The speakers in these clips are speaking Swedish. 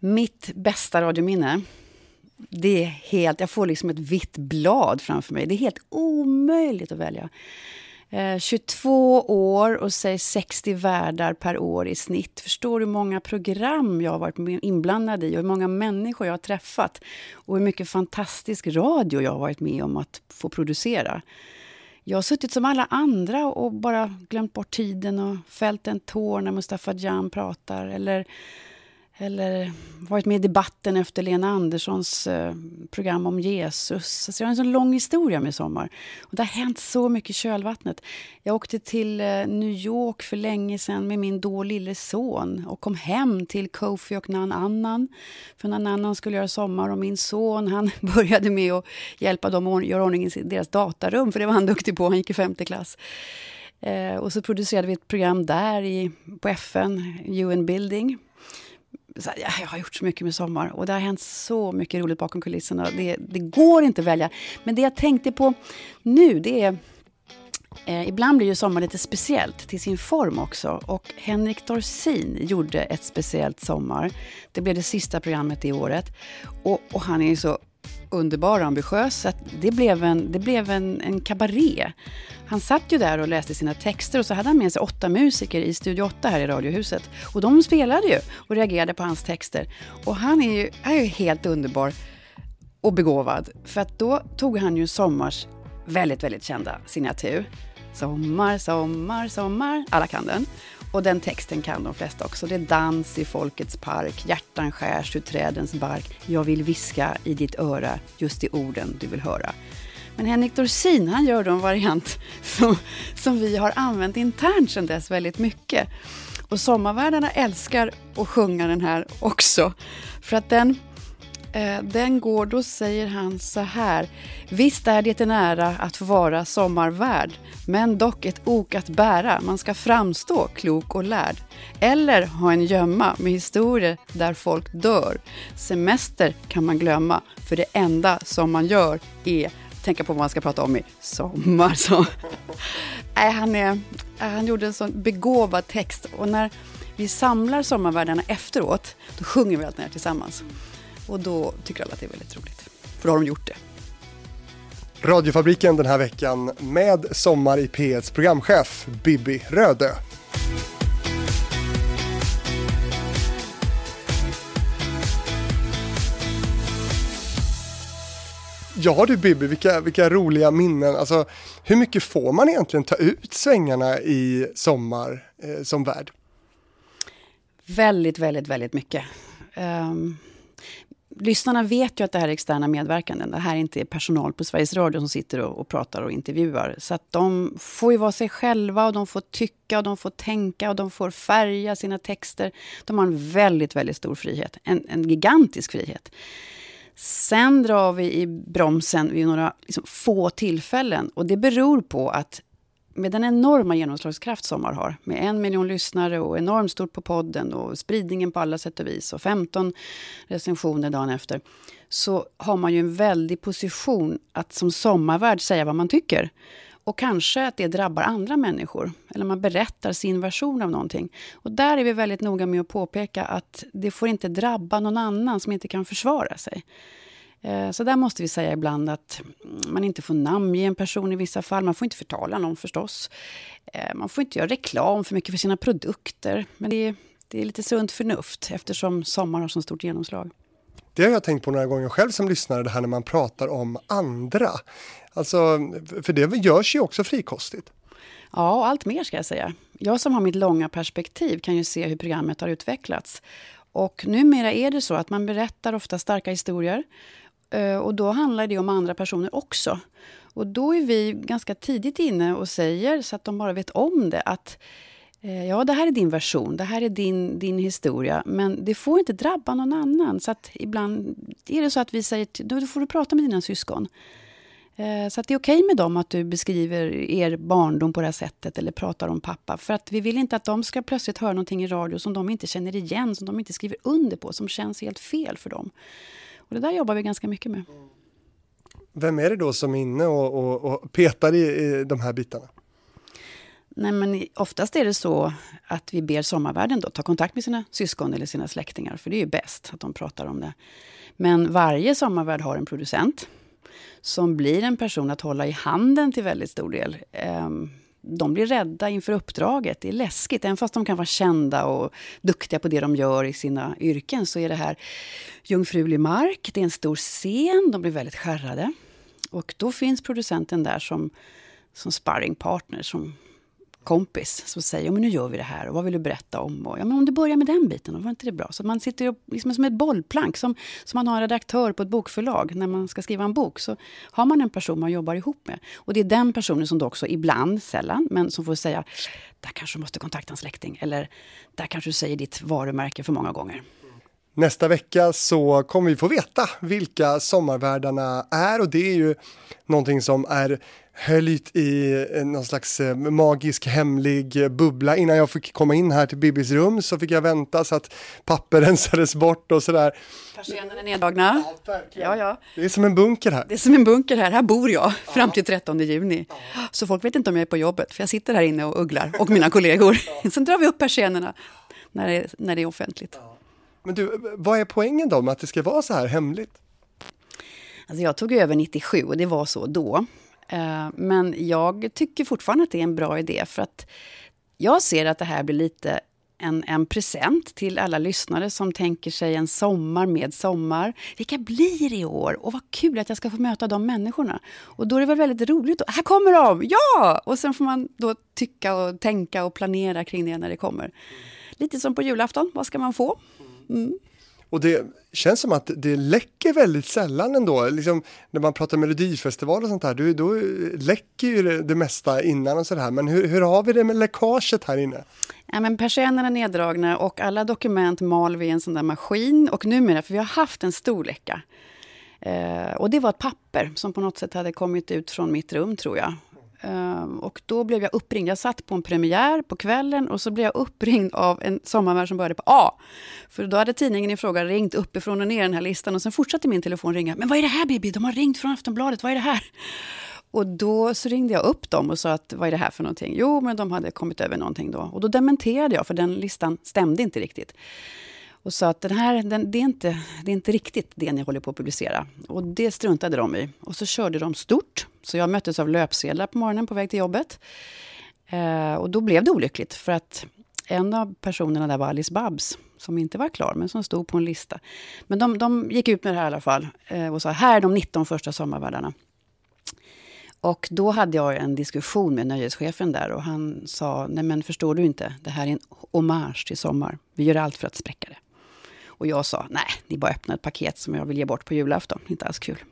Mitt bästa radiominne, det är helt... Jag får liksom ett vitt blad framför mig. Det är helt omöjligt att välja. Eh, 22 år och säg 60 värdar per år i snitt. Förstår du hur många program jag har varit inblandad i och hur många människor jag har träffat och hur mycket fantastisk radio jag har varit med om att få producera. Jag har suttit som alla andra och bara glömt bort tiden och fällt en tår när Mustafa Jan pratar eller eller varit med i debatten efter Lena Anderssons eh, program om Jesus. Alltså jag har en sån lång historia med Sommar. Och det har hänt så mycket i kölvattnet. Jag åkte till eh, New York för länge sedan med min då lille son och kom hem till Kofi och Nan Annan. För Nan Annan skulle göra Sommar och min son han började med att hjälpa dem att göra ordning i deras datarum, för det var han duktig på. Han gick i femte klass. Eh, och så producerade vi ett program där i, på FN, UN Building här, jag har gjort så mycket med Sommar och det har hänt så mycket roligt bakom kulisserna. Det, det går inte att välja. Men det jag tänkte på nu, det är Eh, ibland blir ju Sommar lite speciellt till sin form också. Och Henrik Dorsin gjorde ett speciellt Sommar. Det blev det sista programmet i året. Och, och han är ju så underbar och ambitiös. Så det blev, en, det blev en, en kabaré. Han satt ju där och läste sina texter och så hade han med sig åtta musiker i Studio 8 här i Radiohuset. Och de spelade ju och reagerade på hans texter. Och han är ju, är ju helt underbar och begåvad. För att då tog han ju Sommars väldigt, väldigt kända signatur. Sommar, sommar, sommar. Alla kan den. Och den texten kan de flesta också. Det är dans i folkets park, hjärtan skärs ur trädens bark. Jag vill viska i ditt öra just de orden du vill höra. Men Henrik Dorsin han gör då en variant som, som vi har använt internt sedan dess väldigt mycket. Och sommarvärdarna älskar att sjunga den här också. För att den, Eh, den går, då säger han så här. Visst är det en ära att få vara sommarvärd, men dock ett ok att bära. Man ska framstå klok och lärd. Eller ha en gömma med historier där folk dör. Semester kan man glömma, för det enda som man gör är tänka på vad man ska prata om i sommar. Så. Nej, han, är, han gjorde en sån begåvad text och när vi samlar sommarvärdarna efteråt, då sjunger vi allt det här tillsammans. Och då tycker alla att det är väldigt roligt, för då har de gjort det. Radiofabriken den här veckan med Sommar i P1s programchef Bibi Rödö. Ja du Bibi, vilka, vilka roliga minnen. Alltså, hur mycket får man egentligen ta ut svängarna i sommar eh, som värd? Väldigt, väldigt, väldigt mycket. Um, lyssnarna vet ju att det här är externa medverkanden. Det här är inte personal på Sveriges Radio som sitter och, och, pratar och intervjuar. Så att de får ju vara sig själva och de får tycka och de får tänka och de får färga sina texter. De har en väldigt, väldigt stor frihet. En, en gigantisk frihet. Sen drar vi i bromsen vid några liksom, få tillfällen. Och det beror på att med den enorma genomslagskraft Sommar har, med en miljon lyssnare och enormt stort på podden och spridningen på alla sätt och vis och 15 recensioner dagen efter, så har man ju en väldig position att som sommarvärd säga vad man tycker. Och kanske att det drabbar andra människor. Eller man berättar sin version av någonting. Och där är vi väldigt noga med att påpeka att det får inte drabba någon annan som inte kan försvara sig. Eh, så där måste vi säga ibland att man inte får namnge en person i vissa fall. Man får inte förtala någon förstås. Eh, man får inte göra reklam för mycket för sina produkter. Men det är, det är lite sunt förnuft eftersom sommar har så stort genomslag. Det har jag tänkt på några gånger själv som lyssnare, det här när man pratar om andra. Alltså, för det görs ju också frikostigt. Ja, allt mer ska jag säga. Jag som har mitt långa perspektiv kan ju se hur programmet har utvecklats. Och numera är det så att man berättar ofta starka historier. Eh, och då handlar det om andra personer också. Och då är vi ganska tidigt inne och säger, så att de bara vet om det, att eh, ja, det här är din version, det här är din, din historia, men det får inte drabba någon annan. Så att ibland är det så att vi säger, då får du prata med dina syskon. Eh, så att det är okej okay med dem att du beskriver er barndom på det här sättet eller pratar om pappa. För att vi vill inte att de ska plötsligt höra någonting i radio som de inte känner igen, som de inte skriver under på, som känns helt fel för dem. Och det där jobbar vi ganska mycket med. Vem är det då som är inne och, och, och petar i, i de här bitarna? Nej, men oftast är det så att vi ber sommarvärden då ta kontakt med sina syskon eller sina släktingar, för det är ju bäst att de pratar om det. Men varje sommarvärd har en producent som blir en person att hålla i handen till väldigt stor del. Ehm, de blir rädda inför uppdraget. Det är läskigt. Även fast de kan vara kända och duktiga på det de gör i sina yrken så är det här jungfrulig mark. Det är en stor scen. De blir väldigt skärrade. Och då finns producenten där som, som sparringpartner, som kompis som säger men nu gör vi det här och vad vill du berätta om? Och, ja, men om du börjar med den biten, och var inte det bra? Så man sitter liksom som ett bollplank, som, som man har en redaktör på ett bokförlag. När man ska skriva en bok så har man en person man jobbar ihop med. Och det är den personen som då också ibland, sällan, men som får säga där kanske du måste kontakta en släkting. Eller där kanske du säger ditt varumärke för många gånger. Nästa vecka så kommer vi få veta vilka sommarvärdarna är och det är ju någonting som är höljt i någon slags eh, magisk hemlig bubbla. Innan jag fick komma in här till Bibis rum så fick jag vänta så att papper rensades bort och sådär. Persiennerna är neddragna. Ja, ja, ja. Det är som en bunker här. Det är som en bunker här. Här bor jag fram till 13 juni. Så folk vet inte om jag är på jobbet, för jag sitter här inne och ugglar, och mina kollegor. Sen drar vi upp persiennerna när det, när det är offentligt. Men du, vad är poängen då med att det ska vara så här hemligt? Alltså jag tog över 97 och det var så då. Eh, men jag tycker fortfarande att det är en bra idé för att jag ser att det här blir lite en, en present till alla lyssnare som tänker sig en sommar med sommar. Vilka blir det i år? Och vad kul att jag ska få möta de människorna. Och då är det väl väldigt roligt. Här kommer de! Ja! Och sen får man då tycka och tänka och planera kring det när det kommer. Lite som på julafton, vad ska man få? Mm. Och det känns som att det läcker väldigt sällan ändå. Liksom, när man pratar melodifestival och sånt här, då, då läcker ju det, det mesta innan och sådär. Men hur, hur har vi det med läckaget här inne? Ja, men persiennerna är neddragna och alla dokument mal vi i en sån där maskin. Och numera, för vi har haft en stor läcka. Eh, och det var ett papper som på något sätt hade kommit ut från mitt rum, tror jag. Ehm, och då blev jag uppringd. Jag satt på en premiär på kvällen och så blev jag uppringd av en sommarvärd som började på A. För då hade tidningen i fråga ringt uppifrån och ner den här listan och sen fortsatte min telefon ringa. Men vad är det här Bibi? De har ringt från Aftonbladet, vad är det här? Och då så ringde jag upp dem och sa att vad är det här för någonting? Jo, men de hade kommit över någonting då. Och då dementerade jag, för den listan stämde inte riktigt och sa att den här, den, det, är inte, det är inte riktigt det ni håller på att publicera. Och det struntade de i. Och så körde de stort. Så jag möttes av löpsedlar på morgonen på väg till jobbet. Eh, och då blev det olyckligt för att en av personerna där var Alice Babs, som inte var klar, men som stod på en lista. Men de, de gick ut med det här i alla fall eh, och sa, här är de 19 första sommarvärdarna. Och då hade jag en diskussion med nöjeschefen där och han sa, nej men förstår du inte, det här är en hommage till sommar. Vi gör allt för att spräcka det. Och jag sa, nej, ni bara öppnar ett paket som jag vill ge bort på julafton. Inte alls kul.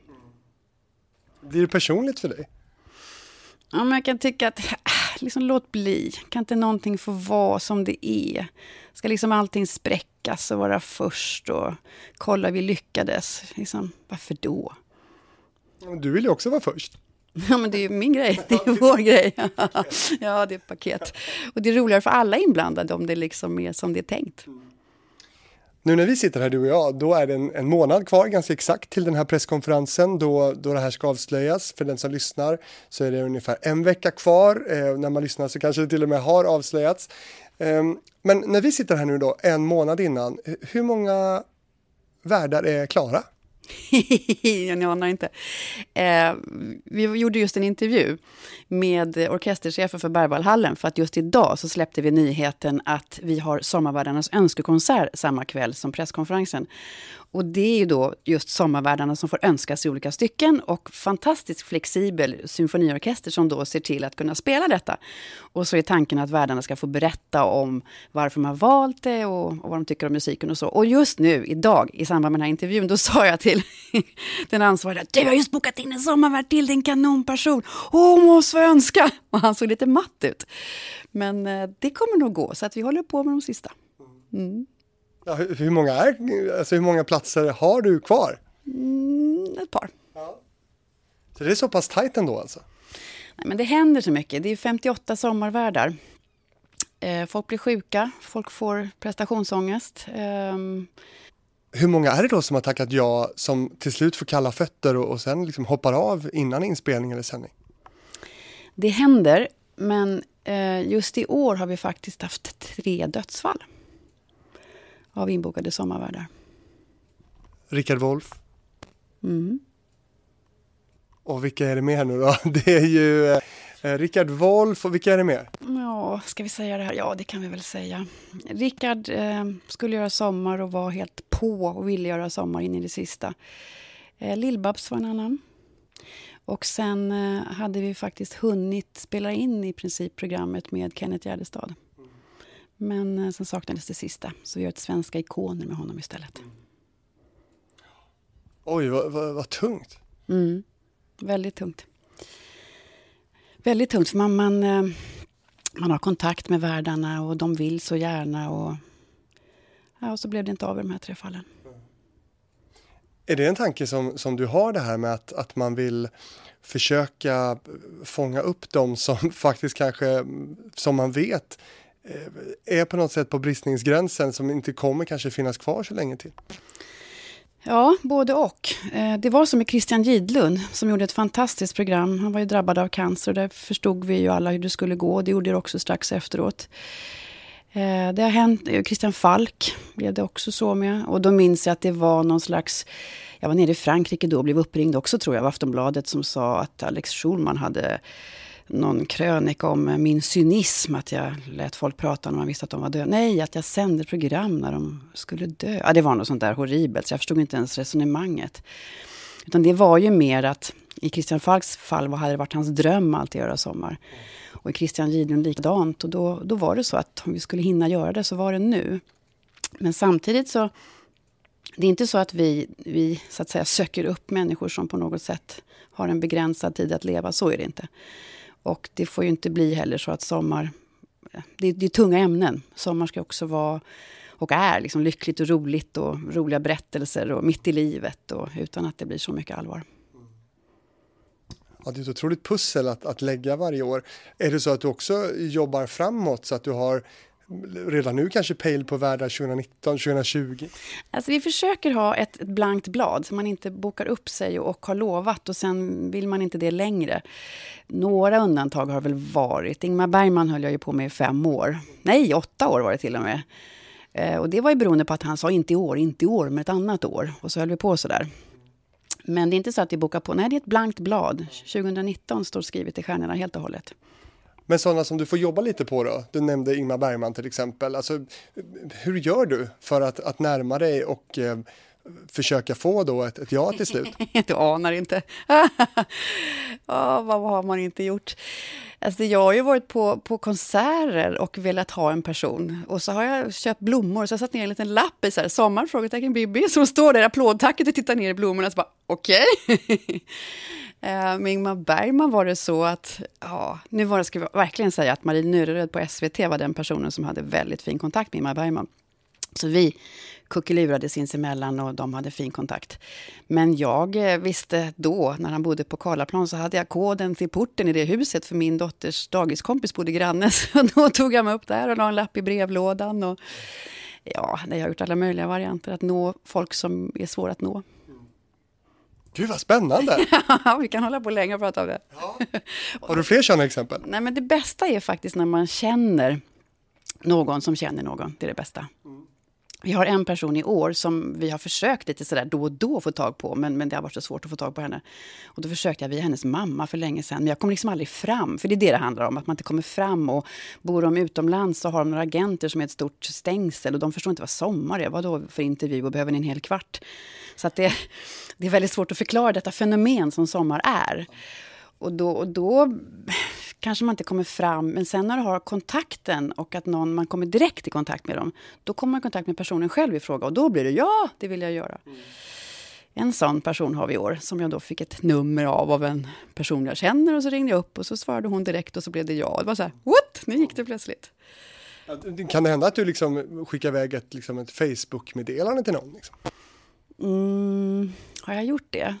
Blir det personligt för dig? Ja, men jag kan tycka att, äh, liksom låt bli. Kan inte någonting få vara som det är? Ska liksom allting spräckas och vara först och kolla vi lyckades? Liksom, varför då? Du vill ju också vara först. Ja, men det är ju min grej. Det är vår grej. Ja, det är ett paket. Och det är roligare för alla inblandade om det liksom är som det är tänkt. Nu när vi sitter här du och jag, då är det en, en, månad kvar ganska exakt till den här presskonferensen då, då det här ska avslöjas. För den som lyssnar så är det ungefär en vecka kvar. Eh, när man lyssnar så kanske det till och med har avslöjats. Eh, men när vi sitter här nu då, en månad innan, hur många värdar är klara? jag anar inte. Eh, vi gjorde just en intervju med orkesterchefen för Berwaldhallen för att just idag så släppte vi nyheten att vi har Sommarvärdarnas önskekonsert samma kväll som presskonferensen. Och det är ju då just sommarvärdarna som får önska sig olika stycken och fantastiskt flexibel symfoniorkester som då ser till att kunna spela detta. Och så är tanken att värdarna ska få berätta om varför de har valt det och, och, vad de tycker om musiken och så. Och just nu, idag, i samband med den här intervjun, då sa jag till den ansvariga du har just bokat in en sommarvärd till, din kanonperson. Åh, hon måste få önska! Och han såg lite matt ut. Men eh, det kommer nog gå, så att vi håller på med de sista. Mm. Ja, hur, hur, många är, alltså hur många platser har du kvar? Mm, ett par. Ja. Så det är så pass tajt ändå alltså? Nej, men det händer så mycket. Det är 58 sommarvärdar. Eh, folk blir sjuka, folk får prestationsångest. Eh, hur många är det då som har tackat ja som till slut får kalla fötter och, och sen liksom hoppar av innan inspelning eller sändning? Det händer, men Eh, just i år har vi faktiskt haft tre dödsfall av inbokade sommarvärdar. Rickard Wolff. Mm. Och vilka är det mer nu då? Det är ju eh, Rickard Wolff och vilka är det mer? Ja, ska vi säga det här? Ja, det kan vi väl säga. Rickard eh, skulle göra sommar och var helt på och ville göra sommar in i det sista. Eh, Lill-Babs var en annan. Och sen eh, hade vi faktiskt hunnit spela in i princip programmet med Kenneth Gärdestad. Men eh, sen saknades det sista, så vi gör ett Svenska ikoner med honom istället. Oj, vad, vad, vad tungt. Mm. Väldigt tungt. Väldigt tungt, för man, man, eh, man har kontakt med värdarna och de vill så gärna. Och, ja, och så blev det inte av i de här tre fallen. Är det en tanke som, som du har det här med att, att man vill försöka fånga upp dem som faktiskt kanske, som man vet, Eh, är på något sätt på bristningsgränsen som inte kommer kanske finnas kvar så länge till? Ja, både och. Eh, det var som med Christian Gidlund som gjorde ett fantastiskt program. Han var ju drabbad av cancer och där förstod vi ju alla hur det skulle gå. Det gjorde det också strax efteråt. Eh, det har hänt, Christian Falk blev det också så med. Och då minns jag att det var någon slags, jag var nere i Frankrike då och blev uppringd också tror jag av Aftonbladet som sa att Alex Schulman hade någon krönika om eh, min cynism, att jag lät folk prata när man visste att de var döda. Nej, att jag sände program när de skulle dö. Ja, det var något sånt där horribelt, så jag förstod inte ens resonemanget. Utan det var ju mer att i Christian Falks fall vad hade det varit hans dröm alltid att göra sommar. Och i Christian Gidlund likadant. Och då, då var det så att om vi skulle hinna göra det så var det nu. Men samtidigt så, det är inte så att vi, vi så att säga söker upp människor som på något sätt har en begränsad tid att leva. Så är det inte. Och det får ju inte bli heller så att sommar... Det, det är tunga ämnen. Sommar ska också vara och är liksom lyckligt och roligt och roliga berättelser och mitt i livet och utan att det blir så mycket allvar. Ja, det är ett otroligt pussel att, att lägga varje år. Är det så att du också jobbar framåt så att du har redan nu kanske pejl på värdar 2019, 2020? Alltså vi försöker ha ett, ett blankt blad så man inte bokar upp sig och, och har lovat och sen vill man inte det längre. Några undantag har väl varit. Ingmar Bergman höll jag ju på med i fem år. Nej, åtta år var det till och med. Eh, och det var ju beroende på att han sa inte i år, inte i år, men ett annat år. Och så höll vi på sådär. Men det är inte så att vi bokar på. Nej, det är ett blankt blad. 2019 står skrivet i stjärnorna helt och hållet. Men sådana som du får jobba lite på då? Du nämnde Ingmar Bergman till exempel. Alltså, hur gör du för att, att närma dig och eh, försöka få då ett, ett ja till slut? du anar inte. oh, vad har man inte gjort? Alltså jag har ju varit på, på konserter och velat ha en person. Och så har jag köpt blommor, så jag satt ner en liten lapp i så här, sommar, frågetecken Bibi, som står där applådtacket och tittar ner i blommorna och så bara okej. Okay. Eh, med Ingmar Bergman var det så att, ja, nu var det, ska jag verkligen säga att Marie Nyreröd på SVT var den personen som hade väldigt fin kontakt med Ingmar Bergman. Så vi kuckelurade sinsemellan och de hade fin kontakt. Men jag eh, visste då, när han bodde på Karlaplan, så hade jag koden till porten i det huset för min dotters dagiskompis bodde granne. Så då tog jag mig upp där och la en lapp i brevlådan. Och, ja, jag har gjort alla möjliga varianter att nå folk som är svåra att nå. Gud vad spännande! Ja, vi kan hålla på länge och prata om det. Ja. Har du fler sådana exempel? Nej, men det bästa är faktiskt när man känner någon som känner någon. Det är det bästa. Mm. Vi har en person i år som vi har försökt lite sådär då och då få tag på, men, men det har varit så svårt att få tag på henne. Och då försökte jag via hennes mamma för länge sedan, men jag kom liksom aldrig fram. För det är det det handlar om, att man inte kommer fram. Och bor de utomlands så har de några agenter som är ett stort stängsel och de förstår inte vad sommar är. Vad då för intervju och behöver ni en hel kvart? Så att det, det är väldigt svårt att förklara detta fenomen som sommar är. Och då, och då kanske man inte kommer fram, men sen när du har kontakten och att någon, man kommer direkt i kontakt med dem, då kommer man i kontakt med personen själv i fråga och då blir det ja, det vill jag göra. Mm. En sån person har vi i år, som jag då fick ett nummer av, av en person jag känner och så ringde jag upp och så svarade hon direkt och så blev det ja. Det var så här, what? Nu gick det plötsligt. Kan det hända att du liksom skickar iväg ett, liksom ett Facebook-meddelande till någon? Liksom? Mm, har jag gjort det?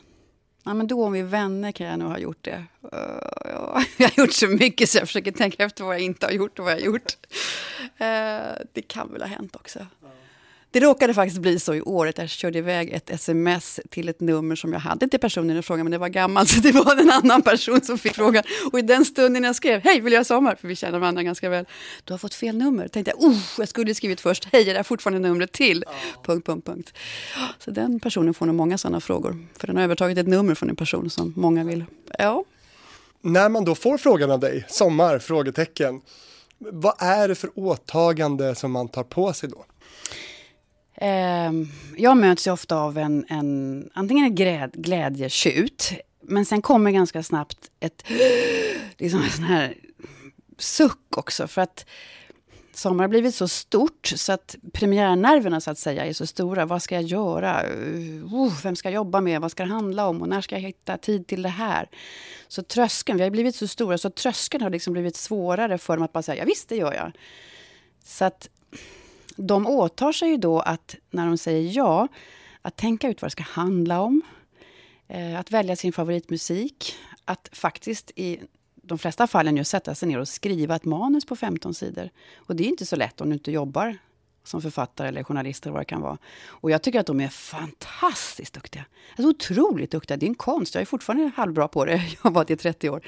Ja, men då om vi är vänner kan jag nog ha gjort det. Uh, ja. Jag har gjort så mycket så jag försöker tänka efter vad jag inte har gjort och vad jag har gjort. Uh, det kan väl ha hänt också. Det råkade faktiskt bli så i år att jag körde iväg ett sms till ett nummer som jag hade till personen i fråga, men det var gammalt, så det var en annan person som fick frågan. Och i den stunden jag skrev, hej, vill jag ha sommar? För vi känner varandra ganska väl. Du har fått fel nummer. Tänkte jag, oh, jag skulle skrivit först, hej, är det fortfarande numret till? Ja. Punkt, punkt, punkt. Så den personen får nog många sådana frågor. För den har övertagit ett nummer från en person som många vill. Ja. När man då får frågan av dig, sommar? Frågetecken. Vad är det för åtagande som man tar på sig då? Eh, jag möts ju ofta av en, en antingen en gläd, glädjetjut, men sen kommer ganska snabbt ett liksom en sån här suck också. För att Sommar har blivit så stort så att premiärnerverna så att säga är så stora. Vad ska jag göra? Uh, vem ska jag jobba med? Vad ska det handla om? Och när ska jag hitta tid till det här? Så tröskeln, vi har blivit så stora så tröskeln har liksom blivit svårare för dem att bara säga ja visst det gör jag. Så att de åtar sig ju då att när de säger ja, att tänka ut vad det ska handla om. Eh, att välja sin favoritmusik. Att faktiskt i de flesta fallen ju sätta sig ner och skriva ett manus på 15 sidor. Och det är inte så lätt om du inte jobbar som författare eller journalist eller vad det kan vara. Och jag tycker att de är fantastiskt duktiga. Alltså otroligt duktiga. Det är en konst. Jag är fortfarande halvbra på det. Jag har varit i 30 år.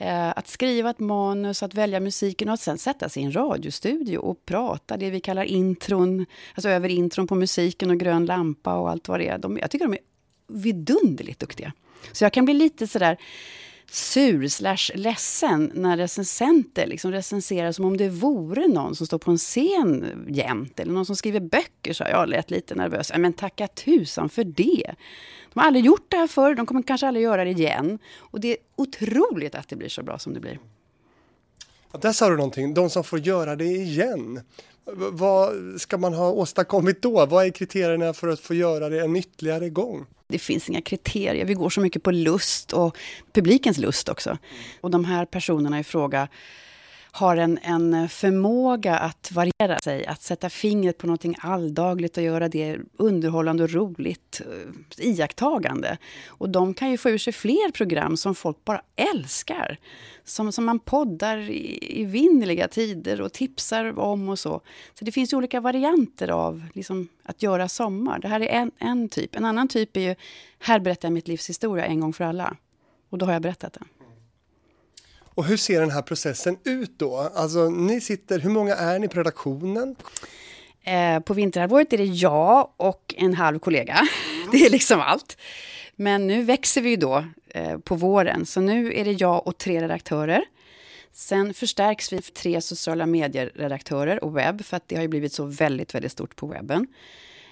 Eh, att skriva ett manus, att välja musiken och att sen sätta sig i en radiostudio och prata, det vi kallar intron, alltså över intron på musiken och grön lampa och allt vad det är. De, jag tycker de är vidunderligt duktiga. Så jag kan bli lite sådär sur slash ledsen när recensenter liksom recenserar som om det vore någon som står på en scen jämt eller någon som skriver böcker. Så jag lät lite nervös. Men tacka tusan för det. De har aldrig gjort det här förr, de kommer kanske aldrig göra det igen. Och det är otroligt att det blir så bra som det blir. Ja, där sa du någonting, de som får göra det igen. Vad ska man ha åstadkommit då? Vad är kriterierna för att få göra det en ytterligare gång? Det finns inga kriterier. Vi går så mycket på lust och publikens lust också. Och de här personerna i fråga har en, en förmåga att variera sig, att sätta fingret på någonting alldagligt och göra det underhållande och roligt, eh, iakttagande. Och de kan ju få ur sig fler program som folk bara älskar. Som, som man poddar i, i vinnerliga tider och tipsar om och så. Så det finns olika varianter av liksom, att göra sommar. Det här är en, en typ. En annan typ är ju, här berättar jag mitt livs historia en gång för alla. Och då har jag berättat den. Och hur ser den här processen ut då? Alltså ni sitter, hur många är ni på redaktionen? Eh, på vinterhalvåret är det jag och en halv kollega. Det är liksom allt. Men nu växer vi ju då eh, på våren, så nu är det jag och tre redaktörer. Sen förstärks vi för tre sociala medier-redaktörer och webb, för att det har ju blivit så väldigt, väldigt stort på webben.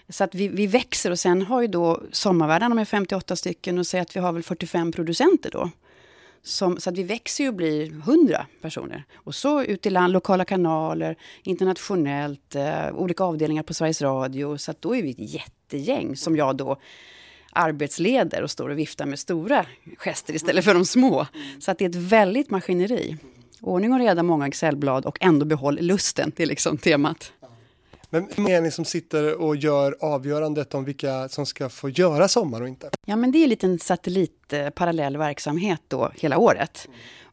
Så att vi, vi växer och sen har ju då sommarvärdarna med är 58 stycken och säger att vi har väl 45 producenter då. Som, så att vi växer ju och blir 100 personer. Och så ut i land, lokala kanaler, internationellt, eh, olika avdelningar på Sveriges Radio. Så att då är vi ett jättegäng som jag då arbetsleder och står och viftar med stora gester istället för de små. Så att det är ett väldigt maskineri. Ordning och reda, många Excelblad och ändå behåll lusten. Det är liksom temat. Men hur många är ni som sitter och gör avgörandet om vilka som ska få göra Sommar och inte? Ja, men det är en liten satellitparallell verksamhet då hela året.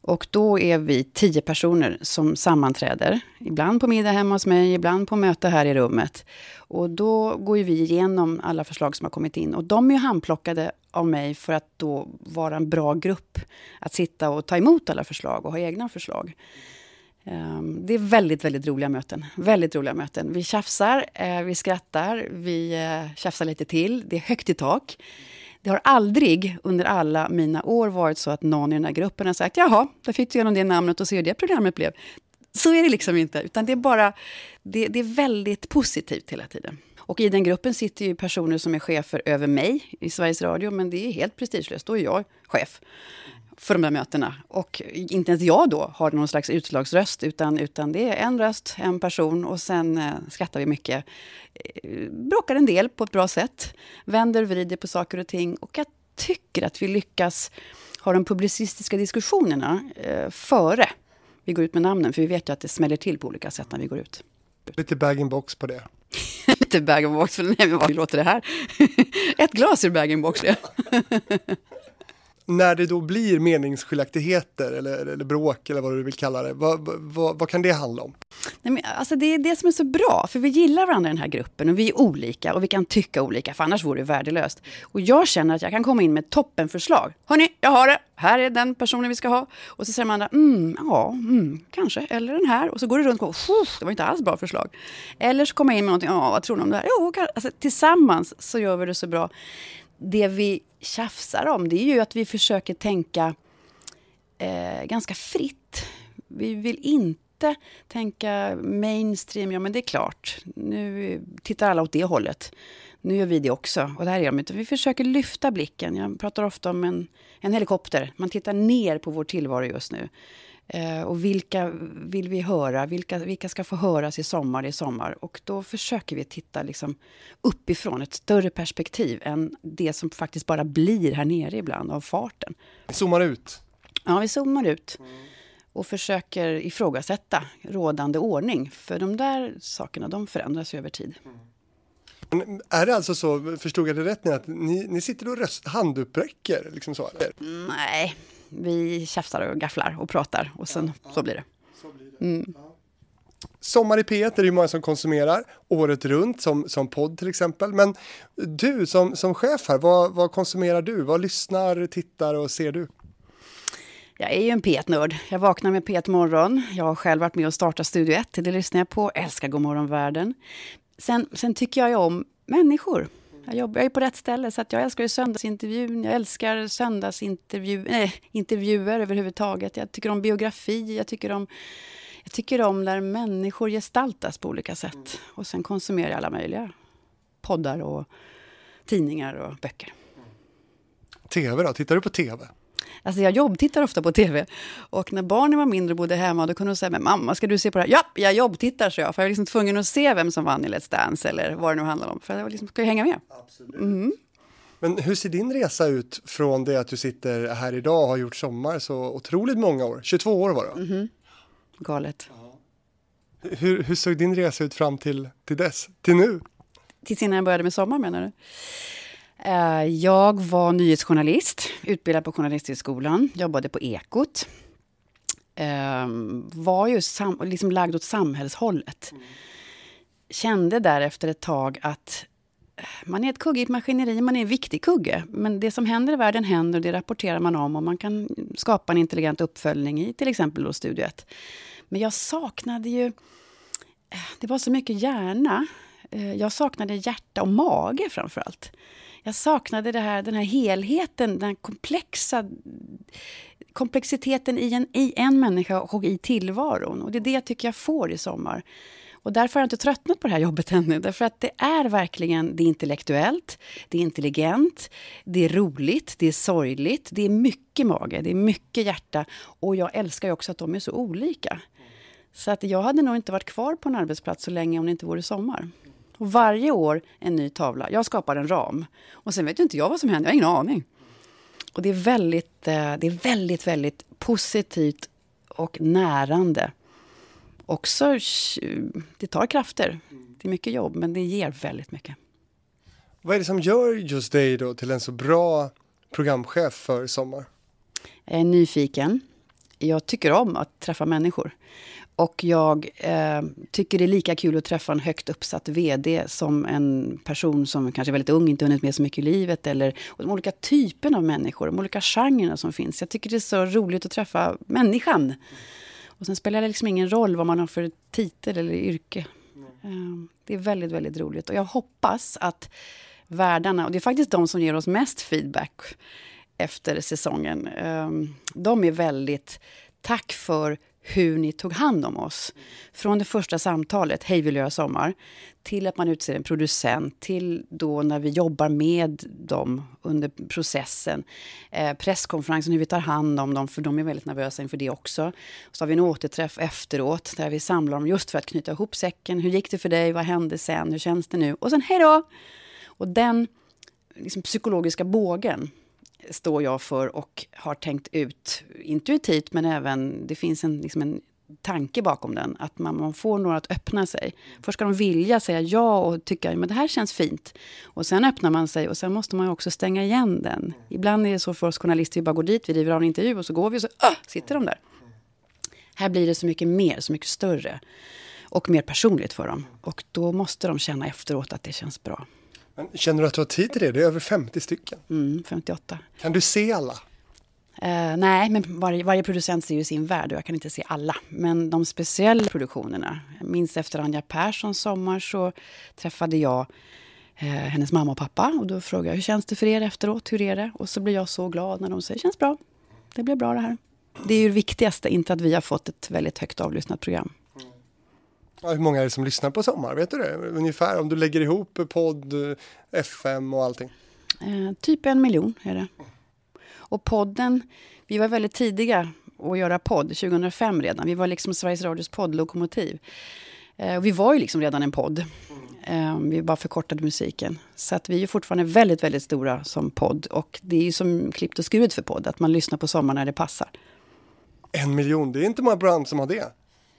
Och då är vi tio personer som sammanträder. Ibland på middag hemma hos mig, ibland på möte här i rummet. Och då går vi igenom alla förslag som har kommit in. Och de är handplockade av mig för att då vara en bra grupp. Att sitta och ta emot alla förslag och ha egna förslag. Ehm, det är väldigt, väldigt roliga möten. Väldigt roliga möten. Vi tjafsar, eh, vi skrattar, vi eh, tjafsar lite till. Det är högt i tak. Det har aldrig under alla mina år varit så att någon i den här gruppen har sagt jaha, där fick du igenom det namnet och se hur det programmet blev. Så är det liksom inte, utan det är bara, det, det är väldigt positivt hela tiden. Och i den gruppen sitter ju personer som är chefer över mig i Sveriges Radio, men det är helt prestigelöst, då är jag chef för de här mötena. Och inte ens jag då har någon slags utslagsröst, utan, utan det är en röst, en person och sen eh, skrattar vi mycket. Eh, bråkar en del på ett bra sätt, vänder och vrider på saker och ting. Och jag tycker att vi lyckas ha de publicistiska diskussionerna eh, före vi går ut med namnen, för vi vet ju att det smäller till på olika sätt när vi går ut. Lite bag-in-box på det. Lite bag-in-box, nej men vad låter det här? Ett glas ur bag-in-box, ja. när det då blir meningsskiljaktigheter eller, eller bråk eller vad du vill kalla det, vad, vad, vad kan det handla om? Nej, men, alltså det är det som är så bra, för vi gillar varandra i den här gruppen och vi är olika och vi kan tycka olika, för annars vore det värdelöst. Och jag känner att jag kan komma in med toppenförslag. Hörni, jag har det! Här är den personen vi ska ha. Och så säger man andra, mm, ja, mm, kanske, eller den här. Och så går det runt och det var inte alls bra förslag. Eller så kommer jag in med någonting, ja, vad tror ni om det här? Jo, alltså, tillsammans så gör vi det så bra. Det vi tjafsar om, det är ju att vi försöker tänka eh, ganska fritt. Vi vill inte tänka mainstream, ja men det är klart, nu tittar alla åt det hållet. Nu gör vi det också. Och det här är de Vi försöker lyfta blicken. Jag pratar ofta om en, en helikopter. Man tittar ner på vår tillvaro just nu. Eh, och vilka vill vi höra? Vilka, vilka ska få höras i sommar i sommar? Och då försöker vi titta liksom uppifrån, ett större perspektiv än det som faktiskt bara blir här nere ibland av farten. Vi zoomar ut? Ja, vi zoomar ut. Och försöker ifrågasätta rådande ordning. För de där sakerna, de förändras ju över tid. Men är det alltså så, förstod jag det rätt, att ni, ni sitter och röst, handuppräcker? Liksom så, eller? Nej, vi tjafsar och gafflar och pratar och sen ja, så blir det. Så blir det. Mm. Ja. Sommar i P1 är det ju många som konsumerar året runt som, som podd till exempel. Men du som, som chef här, vad, vad konsumerar du? Vad lyssnar, tittar och ser du? Jag är ju en P1-nörd. Jag vaknar med P1 Morgon. Jag har själv varit med och startat Studio 1. Det lyssnar jag på. Älskar Godmorgon Världen. Sen, sen tycker jag ju om människor. Jag jobbar jag är på rätt ställe, så att jag älskar ju söndagsintervjun. Jag älskar söndagsintervjuer intervjuer överhuvudtaget. Jag tycker om biografi, jag tycker om, jag tycker om när människor gestaltas på olika sätt. Och sen konsumerar jag alla möjliga poddar och tidningar och böcker. TV då? Tittar du på TV? Alltså jag jobbtittar ofta på tv. Och när barnen var mindre och bodde hemma, då kunde de säga, men mamma, ska du se på det här? Ja, jag jobbtittar, så jag. För jag var liksom tvungen att se vem som vann i Let's Dance, eller vad det nu handlar om. För jag liksom, ska ju hänga med. Absolut. Mm. Men hur ser din resa ut från det att du sitter här idag och har gjort sommar så otroligt många år? 22 år var det mm. Galet. Hur, hur såg din resa ut fram till, till dess, till nu? Tills innan jag började med sommar menar du? Eh, jag var nyhetsjournalist, utbildad på Journalisthögskolan, jobbade på Ekot. Eh, var ju sam, liksom lagd åt samhällshållet. Kände därefter ett tag att eh, man är ett kugge i ett maskineri, man är en viktig kugge. Men det som händer i världen händer och det rapporterar man om och man kan skapa en intelligent uppföljning i till exempel då studiet. Men jag saknade ju... Det var så mycket hjärna. Jag saknade hjärta och mage framför allt jag saknade det här, den här helheten, den komplexa komplexiteten i en, i en människa och i tillvaron. Och det är det jag tycker jag får i sommar. Och därför har jag inte tröttnat på det här jobbet ännu. Därför att det är verkligen, det är intellektuellt, det är intelligent, det är roligt, det är sorgligt, det är mycket mage, det är mycket hjärta. Och jag älskar ju också att de är så olika. Så att jag hade nog inte varit kvar på en arbetsplats så länge om det inte vore sommar. Och varje år en ny tavla. Jag skapar en ram. Och sen vet ju inte jag vad som händer, jag har ingen aning. Och det är väldigt, eh, det är väldigt, väldigt positivt och närande. Också, det tar krafter. Det är mycket jobb, men det ger väldigt mycket. Vad är det som gör just dig då till en så bra programchef för Sommar? Jag är nyfiken. Jag tycker om att träffa människor. Och jag eh, tycker det är lika kul att träffa en högt uppsatt VD som en person som kanske är väldigt ung, inte hunnit med så mycket i livet. Eller de olika typerna av människor, de olika genrerna som finns. Jag tycker det är så roligt att träffa människan. Och sen spelar det liksom ingen roll vad man har för titel eller yrke. Mm. det är väldigt, väldigt roligt. Och jag hoppas att värdarna, och det är faktiskt de som ger oss mest feedback efter säsongen. Eh, de är väldigt, tack för hur ni tog hand om oss. Från det första samtalet, hej vill göra sommar, till att man utser en producent, till då när vi jobbar med dem under processen. Eh, presskonferensen, hur vi tar hand om dem, för de är väldigt nervösa inför det också. Så har vi en återträff efteråt, där vi samlar dem just för att knyta ihop säcken. Hur gick det för dig? Vad hände sen? Hur känns det nu? Och sen hej då! Och den liksom, psykologiska bågen står jag för och har tänkt ut intuitivt men även det finns en, liksom en tanke bakom den. Att man, man får några att öppna sig. Först ska de vilja säga ja och tycka att det här känns fint. Och sen öppnar man sig och sen måste man också stänga igen den. Ibland är det så för oss journalister, vi bara går dit, vi river av en intervju och så går vi och så ah, sitter de där. Här blir det så mycket mer, så mycket större. Och mer personligt för dem. Och då måste de känna efteråt att det känns bra. Men känner du att du har tid till det? Det är över 50 stycken. Mm, 58. Kan du se alla? Uh, nej, men varje, varje, producent ser ju sin värld och jag kan inte se alla. Men de speciella produktionerna. Jag minns efter Anja Perssons sommar så träffade jag uh, hennes mamma och pappa. Och då frågade jag hur känns det för er efteråt? Hur är det? Och så blir jag så glad när de säger känns bra. Det blir bra det här. Det är ju det viktigaste, inte att vi har fått ett väldigt högt avlyssnat program. Hur många är det som lyssnar på Sommar? Vet du det? Ungefär om du lägger ihop podd, FM och allting? Eh, typ en miljon är det. Och podden, vi var väldigt tidiga att göra podd, 2005 redan. Vi var liksom Sveriges Radios poddlokomotiv. Eh, vi var ju liksom redan en podd. Eh, vi bara förkortade musiken. Så att vi är fortfarande väldigt, väldigt stora som podd. Och det är ju som klippt och skuret för podd, att man lyssnar på sommar när det passar. En miljon, det är inte många program som har det.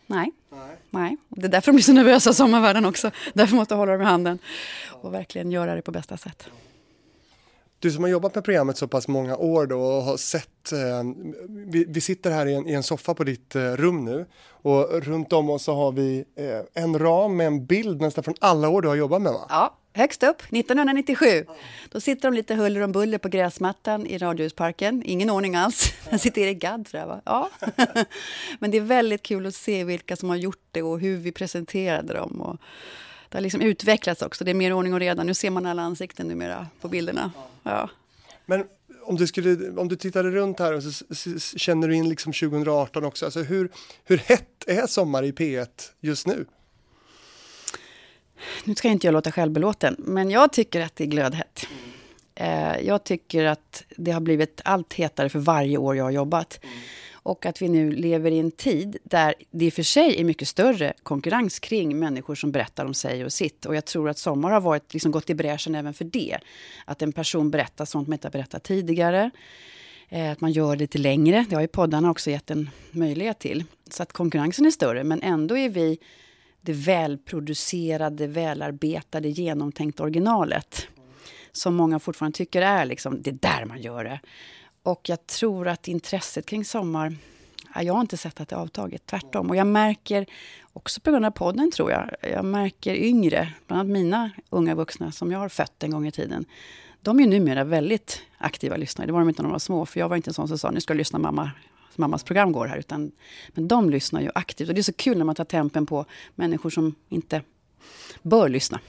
Nej. Nej. Nej. Det är därför de blir så nervösa, sommarvärden också. Därför måste jag hålla dem i handen och verkligen göra det på bästa sätt. Du som har jobbat med programmet så pass många år då och har sett, eh, vi, vi, sitter här i en, i en, soffa på ditt eh, rum nu och runt om oss så har vi eh, en ram med en bild nästan från alla år du har jobbat med va? Ja, högst upp, 1997. Då sitter de lite huller om buller på gräsmattan i Radiohusparken. Ingen ordning alls. Där sitter Erik Gadd tror jag va? Ja. Men det är väldigt kul att se vilka som har gjort det och hur vi presenterade dem. Och det har liksom utvecklats också. Det är mer ordning och reda. Nu ser man alla ansikten numera på bilderna. Ja. Men om du, skulle, om du tittade runt här och så, så känner du in liksom 2018 också. Alltså hur, hur hett är Sommar i P1 just nu? Nu ska inte jag låta självbelåten, men jag tycker att det är glödhett. Eh, jag tycker att det har blivit allt hetare för varje år jag har jobbat. Och att vi nu lever i en tid där det i och för sig är mycket större konkurrens kring människor som berättar om sig och sitt. Och jag tror att Sommar har varit, liksom gått i bräschen även för det. Att en person berättar sånt man inte har berättat tidigare. Eh, att man gör det lite längre. Det har ju poddarna också gett en möjlighet till. Så att konkurrensen är större, men ändå är vi det välproducerade, välarbetade, genomtänkta originalet. Som många fortfarande tycker är liksom, det är där man gör det. Och jag tror att intresset kring sommar, jag har inte sett att det avtagit, tvärtom. Och jag märker, också på grund av podden tror jag, jag märker yngre, bland annat mina unga vuxna som jag har fött en gång i tiden. De är ju numera väldigt aktiva lyssnare. Det var de inte när de var små, för jag var inte en sån som sa nu ska jag lyssna mamma, mammas program går här. Utan, men de lyssnar ju aktivt. Och det är så kul när man tar tempen på människor som inte bör lyssna.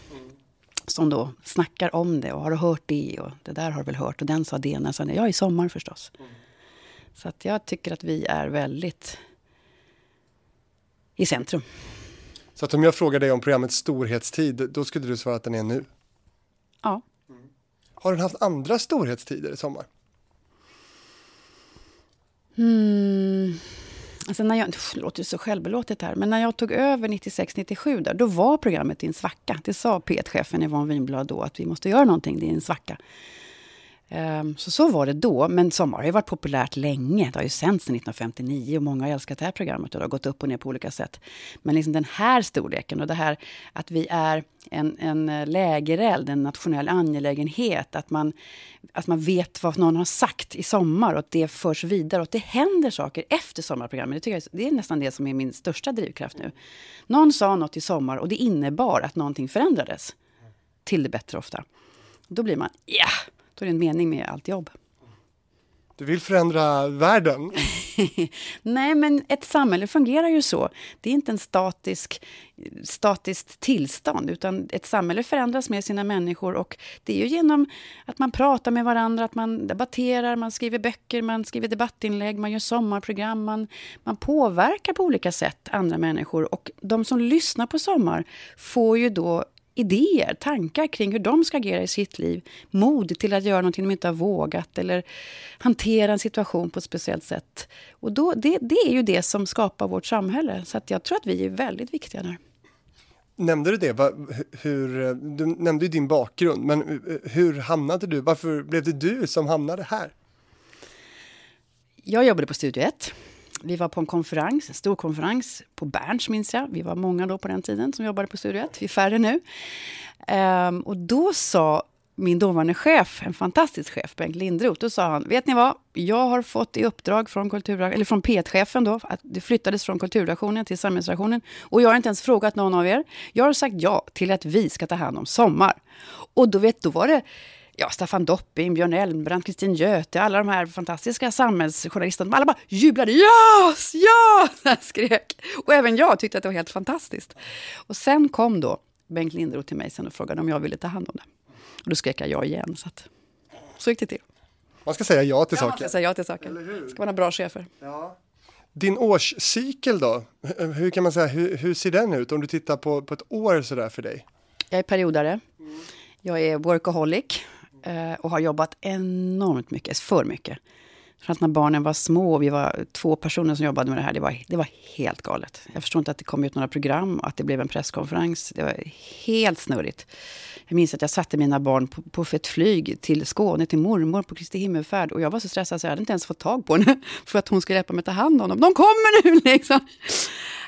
Som då snackar om det och har hört det och det där har väl hört och den sa det, den sa det. Ja, i sommar förstås. Så att jag tycker att vi är väldigt i centrum. Så att om jag frågar dig om programmets storhetstid, då skulle du svara att den är nu? Ja. Mm. Har den haft andra storhetstider i sommar? Hmm. Alltså när jag, det låter så självbelåtet här, men när jag tog över 96-97 där, då var programmet i en svacka. Det sa P1-chefen Yvonne Winblad då, att vi måste göra någonting, det är en svacka. Ehm, så så var det då, men Sommar har ju varit populärt länge. Det har ju sänts sedan 1959 och många har älskat det här programmet och det har gått upp och ner på olika sätt. Men liksom den här storleken och det här att vi är en, en eh, lägereld, en nationell angelägenhet, att man, att man vet vad någon har sagt i sommar och att det förs vidare och att det händer saker efter sommarprogrammet. Det, tycker jag, det är nästan det som är min största drivkraft nu. Någon sa något i sommar och det innebar att någonting förändrades. Till det bättre ofta. Då blir man, ja! Yeah! Då är det en mening med allt jobb. Du vill förändra världen? Nej, men ett samhälle fungerar ju så. Det är inte en statisk, statiskt tillstånd, utan ett samhälle förändras med sina människor. Och det är ju genom att man pratar med varandra, att man debatterar, man skriver böcker, man skriver debattinlägg, man gör sommarprogram, man, man påverkar på olika sätt andra människor. Och de som lyssnar på Sommar får ju då idéer, tankar kring hur de ska agera i sitt liv. Mod till att göra någonting de inte har vågat eller hantera en situation på ett speciellt sätt. Och då, det, det är ju det som skapar vårt samhälle. Så jag tror att vi är väldigt viktiga där. Nämnde du det? Hur, du nämnde ju din bakgrund, men hur hamnade du? Varför blev det du som hamnade här? Jag jobbade på Studio 1 vi var på en konferens, en stor konferens på Berns minns jag. Vi var många då på den tiden som jobbade på Studio 1. Vi är färre nu. Um, och då sa min dåvarande chef, en fantastisk chef, Bengt Lindroth, då sa han, vet ni vad? Jag har fått i uppdrag från, kultur, eller från P1-chefen då, att det flyttades från kulturredaktionen till samhällsredaktionen. Och jag har inte ens frågat någon av er. Jag har sagt ja till att vi ska ta hand om Sommar. Och då, vet, då var det ja, Staffan Dopping, Björn Elmbrant, Kristin Göte, alla de här fantastiska samhällsjournalisterna. Alla bara jublade. Ja, ja! skrek. Och även jag tyckte att det var helt fantastiskt. Och sen kom då Bengt Lindroth till mig sen och frågade om jag ville ta hand om det. Och då skrek jag ja igen. Så, att, så gick det till. Man ska säga ja till ja, saker. Man ska säga ja till saker. Det ska man ha bra chefer. Ja. Din årscykel då? Hur kan man säga, hur, hur, ser den ut om du tittar på, på ett år sådär för dig? Jag är periodare. Jag är workaholic Eh, och har jobbat enormt mycket, för mycket. För att när barnen var små och vi var två personer som jobbade med det här, det var, det var helt galet. Jag förstår inte att det kom ut några program, att det blev en presskonferens. Det var helt snurrigt. Jag minns att jag satte mina barn på, på ett flyg till Skåne, till mormor på Kristi himmelfärd. Och jag var så stressad så jag hade inte ens fått tag på henne. För att hon skulle hjälpa mig ta hand om dem. De kommer nu liksom!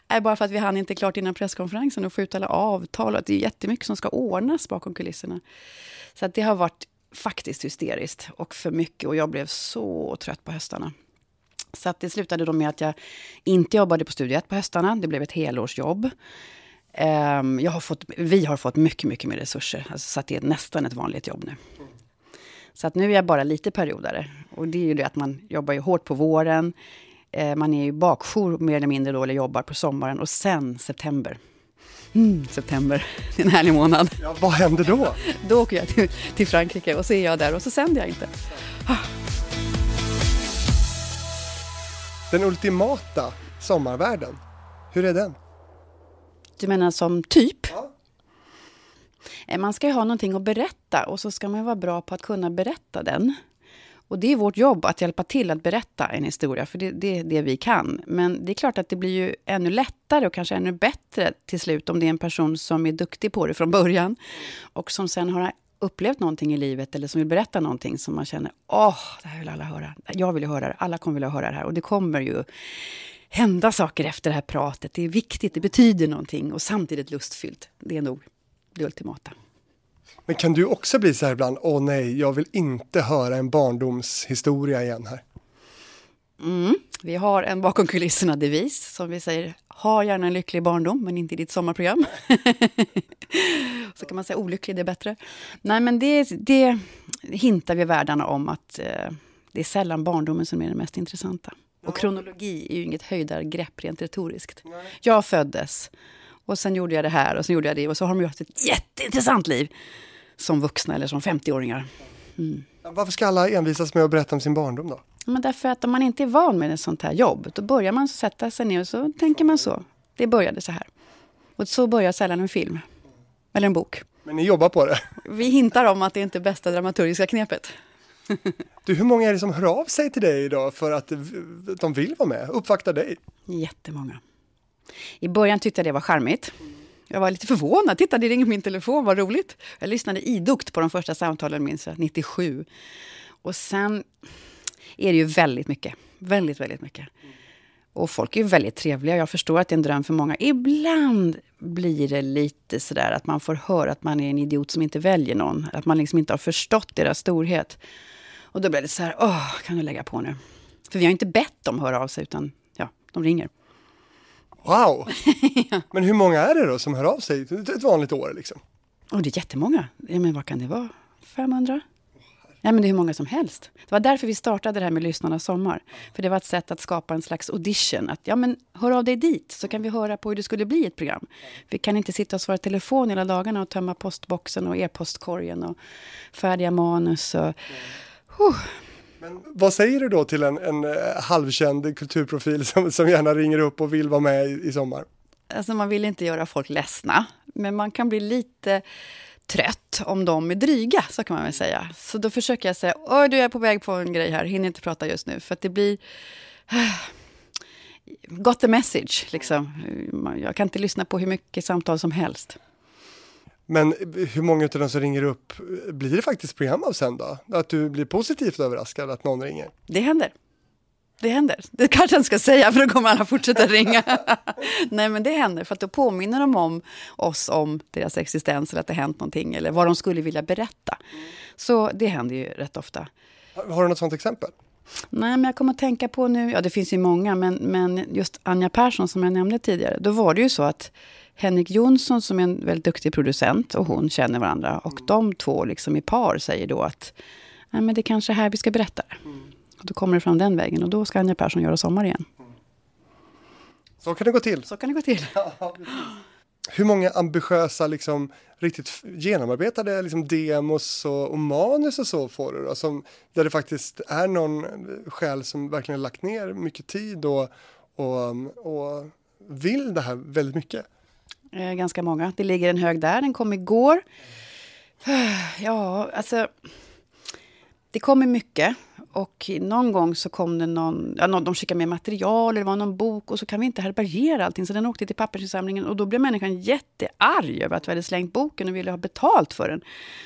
Eh, bara för att vi hann inte klart innan presskonferensen och få ut alla avtal. Det är jättemycket som ska ordnas bakom kulisserna. Så att det har varit faktiskt hysteriskt och för mycket. Och jag blev så trött på höstarna. Så att det slutade då med att jag inte jobbade på Studio 1 på höstarna. Det blev ett helårsjobb. Um, jag har fått, vi har fått mycket, mycket mer resurser. Alltså, så att det är nästan ett vanligt jobb nu. Så att nu är jag bara lite periodare. Och det är ju det att man jobbar ju hårt på våren. Eh, man är ju bakjour mer eller mindre då, eller jobbar på sommaren. Och sen september. Mm, september, det är en härlig månad. Ja, vad händer då? då åker jag till, till Frankrike och så är jag där och så sänder jag inte. Ah. Den ultimata sommarvärlden, hur är den? Du menar som typ? Ja. Eh, man ska ju ha någonting att berätta och så ska man vara bra på att kunna berätta den. Och det är vårt jobb att hjälpa till att berätta en historia, för det, det, är det vi kan. Men det är klart att det blir ju ännu lättare och kanske ännu bättre till slut om det är en person som är duktig på det från början och som sen har upplevt någonting i livet eller som vill berätta någonting som man känner, åh, det här vill alla höra. Jag vill ju höra det, alla kommer vilja höra det här. Och det kommer ju hända saker efter det här pratet. Det är viktigt, det betyder någonting och samtidigt lustfyllt. Det är nog det ultimata. Men kan du också bli så här ibland, åh nej, jag vill inte höra en barndomshistoria igen här? Mm. Vi har en bakom kulisserna-devis som vi säger, ha gärna en lycklig barndom, men inte i ditt sommarprogram. så kan man säga olycklig, det är bättre. Nej, men det, det hintar vi världarna om att eh, det är sällan barndomen som är det mest intressanta. Och kronologi är ju inget höjdargrepp rent retoriskt. Jag föddes och sen gjorde jag det här och sen gjorde jag det och så har de haft ett jätteintressant liv som vuxna eller som 50-åringar. Mm. Varför ska alla envisas med att berätta om sin barndom då? Men därför att om man inte är van med ett sånt här jobb, då börjar man sätta sig ner och så tänker man så. Det började så här. Och så börjar sällan en film. Eller en bok. Men ni jobbar på det? Vi hintar om att det inte är bästa dramaturgiska knepet. Du, hur många är det som hör av sig till dig idag för att de vill vara med, uppvakta dig? Jättemånga. I början tyckte jag det var charmigt. Jag var lite förvånad. Titta, det ringer på min telefon, vad roligt. Jag lyssnade idogt på de första samtalen, minns jag, 97. Och sen är det ju väldigt mycket. Väldigt, väldigt mycket. Och folk är ju väldigt trevliga. Jag förstår att det är en dröm för många. Ibland blir det lite sådär att man får höra att man är en idiot som inte väljer någon. Att man liksom inte har förstått deras storhet. Och då blir det så här, åh, kan du lägga på nu? För vi har inte bett dem höra av sig, utan ja, de ringer. Wow! ja. Men hur många är det då som hör av sig ett vanligt år? Liksom? Oh, det är jättemånga. Ja, men vad kan det vara? 500? Ja, men det är hur många som helst. Det var därför vi startade det här med Lyssnarnas sommar. För det var ett sätt att skapa en slags audition. Att, ja, men hör av dig dit, så kan vi höra på hur det skulle bli ett program. Vi kan inte sitta och svara telefon hela dagarna och tömma postboxen och e-postkorgen och färdiga manus. Och, uh. Men vad säger du då till en, en eh, halvkänd kulturprofil som, som gärna ringer upp och vill vara med i, i sommar? Alltså man vill inte göra folk ledsna, men man kan bli lite trött om de är dryga, så kan man väl säga. Så då försöker jag säga, oj du är på väg på en grej här, hinner inte prata just nu, för att det blir... Got the message, liksom. Jag kan inte lyssna på hur mycket samtal som helst. Men hur många av de som ringer upp, blir det faktiskt program av sen då? Att du blir positivt överraskad att någon ringer? Det händer. det händer. Det kanske jag inte ska säga för då kommer alla fortsätta ringa. Nej men det händer för att då påminner de om oss om deras existens eller att det hänt någonting eller vad de skulle vilja berätta. Så det händer ju rätt ofta. Har du något sånt exempel? Nej, men jag kommer att tänka på nu, ja det finns ju många, men, men just Anja Persson som jag nämnde tidigare, då var det ju så att Henrik Jonsson som är en väldigt duktig producent och hon känner varandra. Och de två liksom i par säger då att Nej, men det är kanske är här vi ska berätta. Mm. Och då kommer det fram den vägen och då ska Anja Persson göra Sommar igen. Mm. Så kan det gå till. Så kan det gå till. Hur många ambitiösa, liksom, riktigt genomarbetade liksom, demos och, och manus och så får du då? Som, där det faktiskt är någon själ som verkligen lagt ner mycket tid och, och, och vill det här väldigt mycket. Eh, ganska många. Det ligger en hög där, den kom igår. Ja, alltså... Det kommer mycket. Och någon gång så kom det någon, ja, de skickade med material, eller det var någon bok och så kan vi inte härbärgera allting. Så den åkte till pappersinsamlingen och då blev människan jättearg över att vi hade slängt boken och ville ha betalt för den.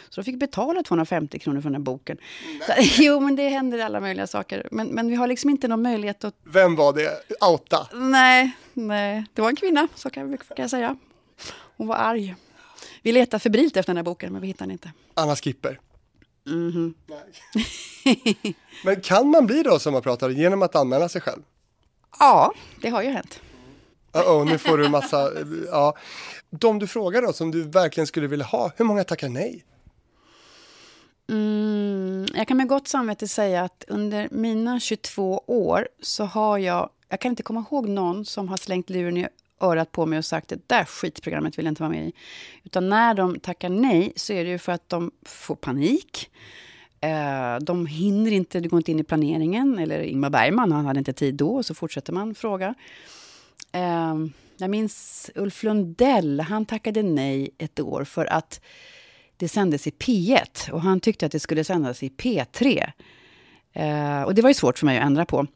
Så de fick betala 250 kronor för den här boken. Så, jo, men det händer alla möjliga saker. Men, men vi har liksom inte någon möjlighet att... Vem var det? Outa? Nej, nej, det var en kvinna, så kan, kan jag säga. Hon var arg. Vi letar febrilt efter den här boken, men vi hittar den inte. Anna Skipper. Mm -hmm. men kan man bli då sommarpratare genom att anmäla sig själv? Ja, det har ju hänt. Uh -oh, nu får du massa, ja. De du frågar då, som du verkligen skulle vilja ha, hur många tackar nej? Mm, jag kan med gott samvete säga att under mina 22 år så har jag, jag kan inte komma ihåg någon som har slängt luren i örat på mig och sagt det där skitprogrammet vill jag inte vara med i. Utan när de tackar nej så är det ju för att de får panik. Eh, de hinner inte, det går inte in i planeringen. Eller Ingmar Bergman, han hade inte tid då, och så fortsätter man fråga. Eh, jag minns Ulf Lundell, han tackade nej ett år för att det sändes i P1 och han tyckte att det skulle sändas i P3. Eh, och det var ju svårt för mig att ändra på.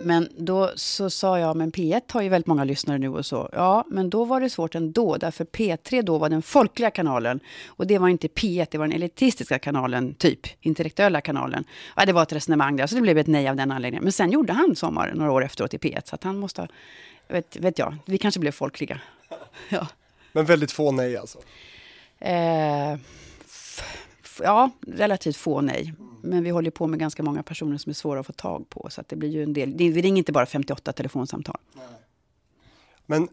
Men då så sa jag, men P1 har ju väldigt många lyssnare nu och så. Ja, men då var det svårt ändå, därför P3 då var den folkliga kanalen. Och det var inte P1, det var den elitistiska kanalen, typ, intellektuella kanalen. Ja, det var ett resonemang där, så det blev ett nej av den anledningen. Men sen gjorde han Sommar några år efteråt i P1, så att han måste ha, vet, vet jag, vi kanske blev folkliga. Ja. Men väldigt få nej alltså? Eh, ja, relativt få nej. Men vi håller på med ganska många personer som är svåra att få tag på. Så det blir ju en del. Vi ringer inte bara 58 telefonsamtal. Nej. Men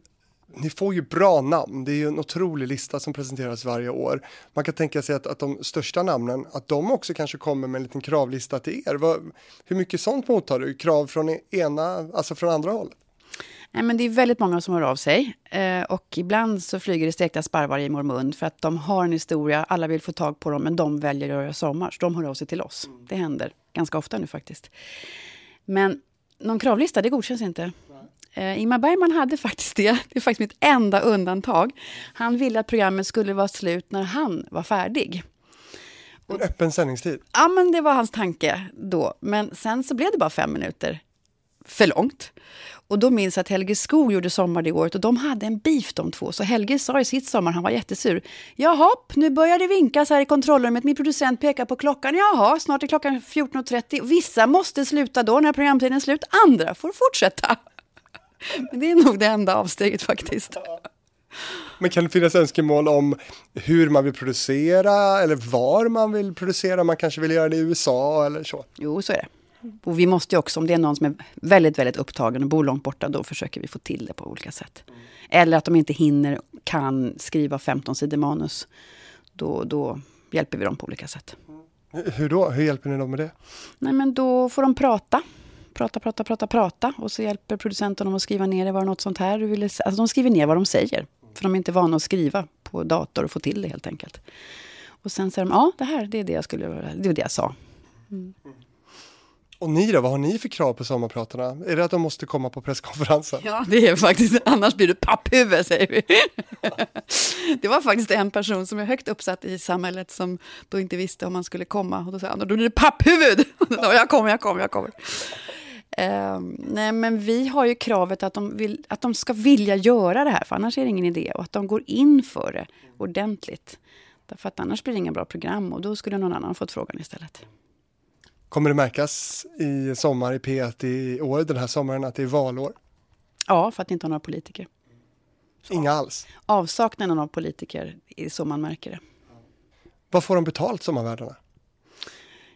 ni får ju bra namn. Det är ju en otrolig lista som presenteras varje år. Man kan tänka sig att, att de största namnen, att de också kanske kommer med en liten kravlista till er. Vad, hur mycket sånt mottar du? Krav från ena, alltså från andra hållet? Nej, men det är väldigt många som hör av sig. Eh, och ibland så flyger det stekta sparvar i mormun för att de har en historia, alla vill få tag på dem, men de väljer att göra sommar. Så de hör av sig till oss. Mm. Det händer ganska ofta nu faktiskt. Men någon kravlista, det godkänns inte. Eh, Ingmar Bergman hade faktiskt det. Det är faktiskt mitt enda undantag. Han ville att programmet skulle vara slut när han var färdig. En öppen sändningstid? Ja, men det var hans tanke då. Men sen så blev det bara fem minuter för långt. Och då minns jag att Helge Skog gjorde Sommar det året och de hade en beef de två. Så Helge sa i sitt Sommar, han var jättesur. Jaha, nu börjar det vinkas här i kontrollrummet. Min producent pekar på klockan. Jaha, snart är klockan 14.30. Vissa måste sluta då när programtiden är slut. Andra får fortsätta. Men det är nog det enda avsteget faktiskt. Men kan det finnas önskemål om hur man vill producera eller var man vill producera? Man kanske vill göra det i USA eller så? Jo, så är det. Och vi måste ju också, om det är någon som är väldigt, väldigt upptagen och bor långt borta, då försöker vi få till det på olika sätt. Mm. Eller att de inte hinner, kan skriva 15 sidor manus. Då, då hjälper vi dem på olika sätt. Hur då? Hur hjälper ni dem med det? Nej, men då får de prata. Prata, prata, prata, prata. Och så hjälper producenten dem att skriva ner det. Var det något sånt här du ville Alltså de skriver ner vad de säger. För de är inte vana att skriva på dator och få till det helt enkelt. Och sen säger de, ja det här, det är det jag skulle, det var det jag sa. Mm. Och ni då, vad har ni för krav på sommarpratarna? Är det att de måste komma på presskonferensen? Ja, det är faktiskt, annars blir du papphuvud säger vi. det var faktiskt en person som är högt uppsatt i samhället som då inte visste om man skulle komma. Och då sa han, då blir du papphuvud! jag kommer, jag kommer, jag kommer. Uh, nej, men vi har ju kravet att de, vill, att de ska vilja göra det här, för annars är det ingen idé. Och att de går in för det ordentligt. Därför att annars blir det inga bra program och då skulle någon annan fått frågan istället. Kommer det märkas i sommar i P1 i år, den här sommaren, att det är valår? Ja, för att inte ha några politiker. Inga alls? Avsaknaden av politiker är så man märker det. Vad får de betalt, sommarvärdarna?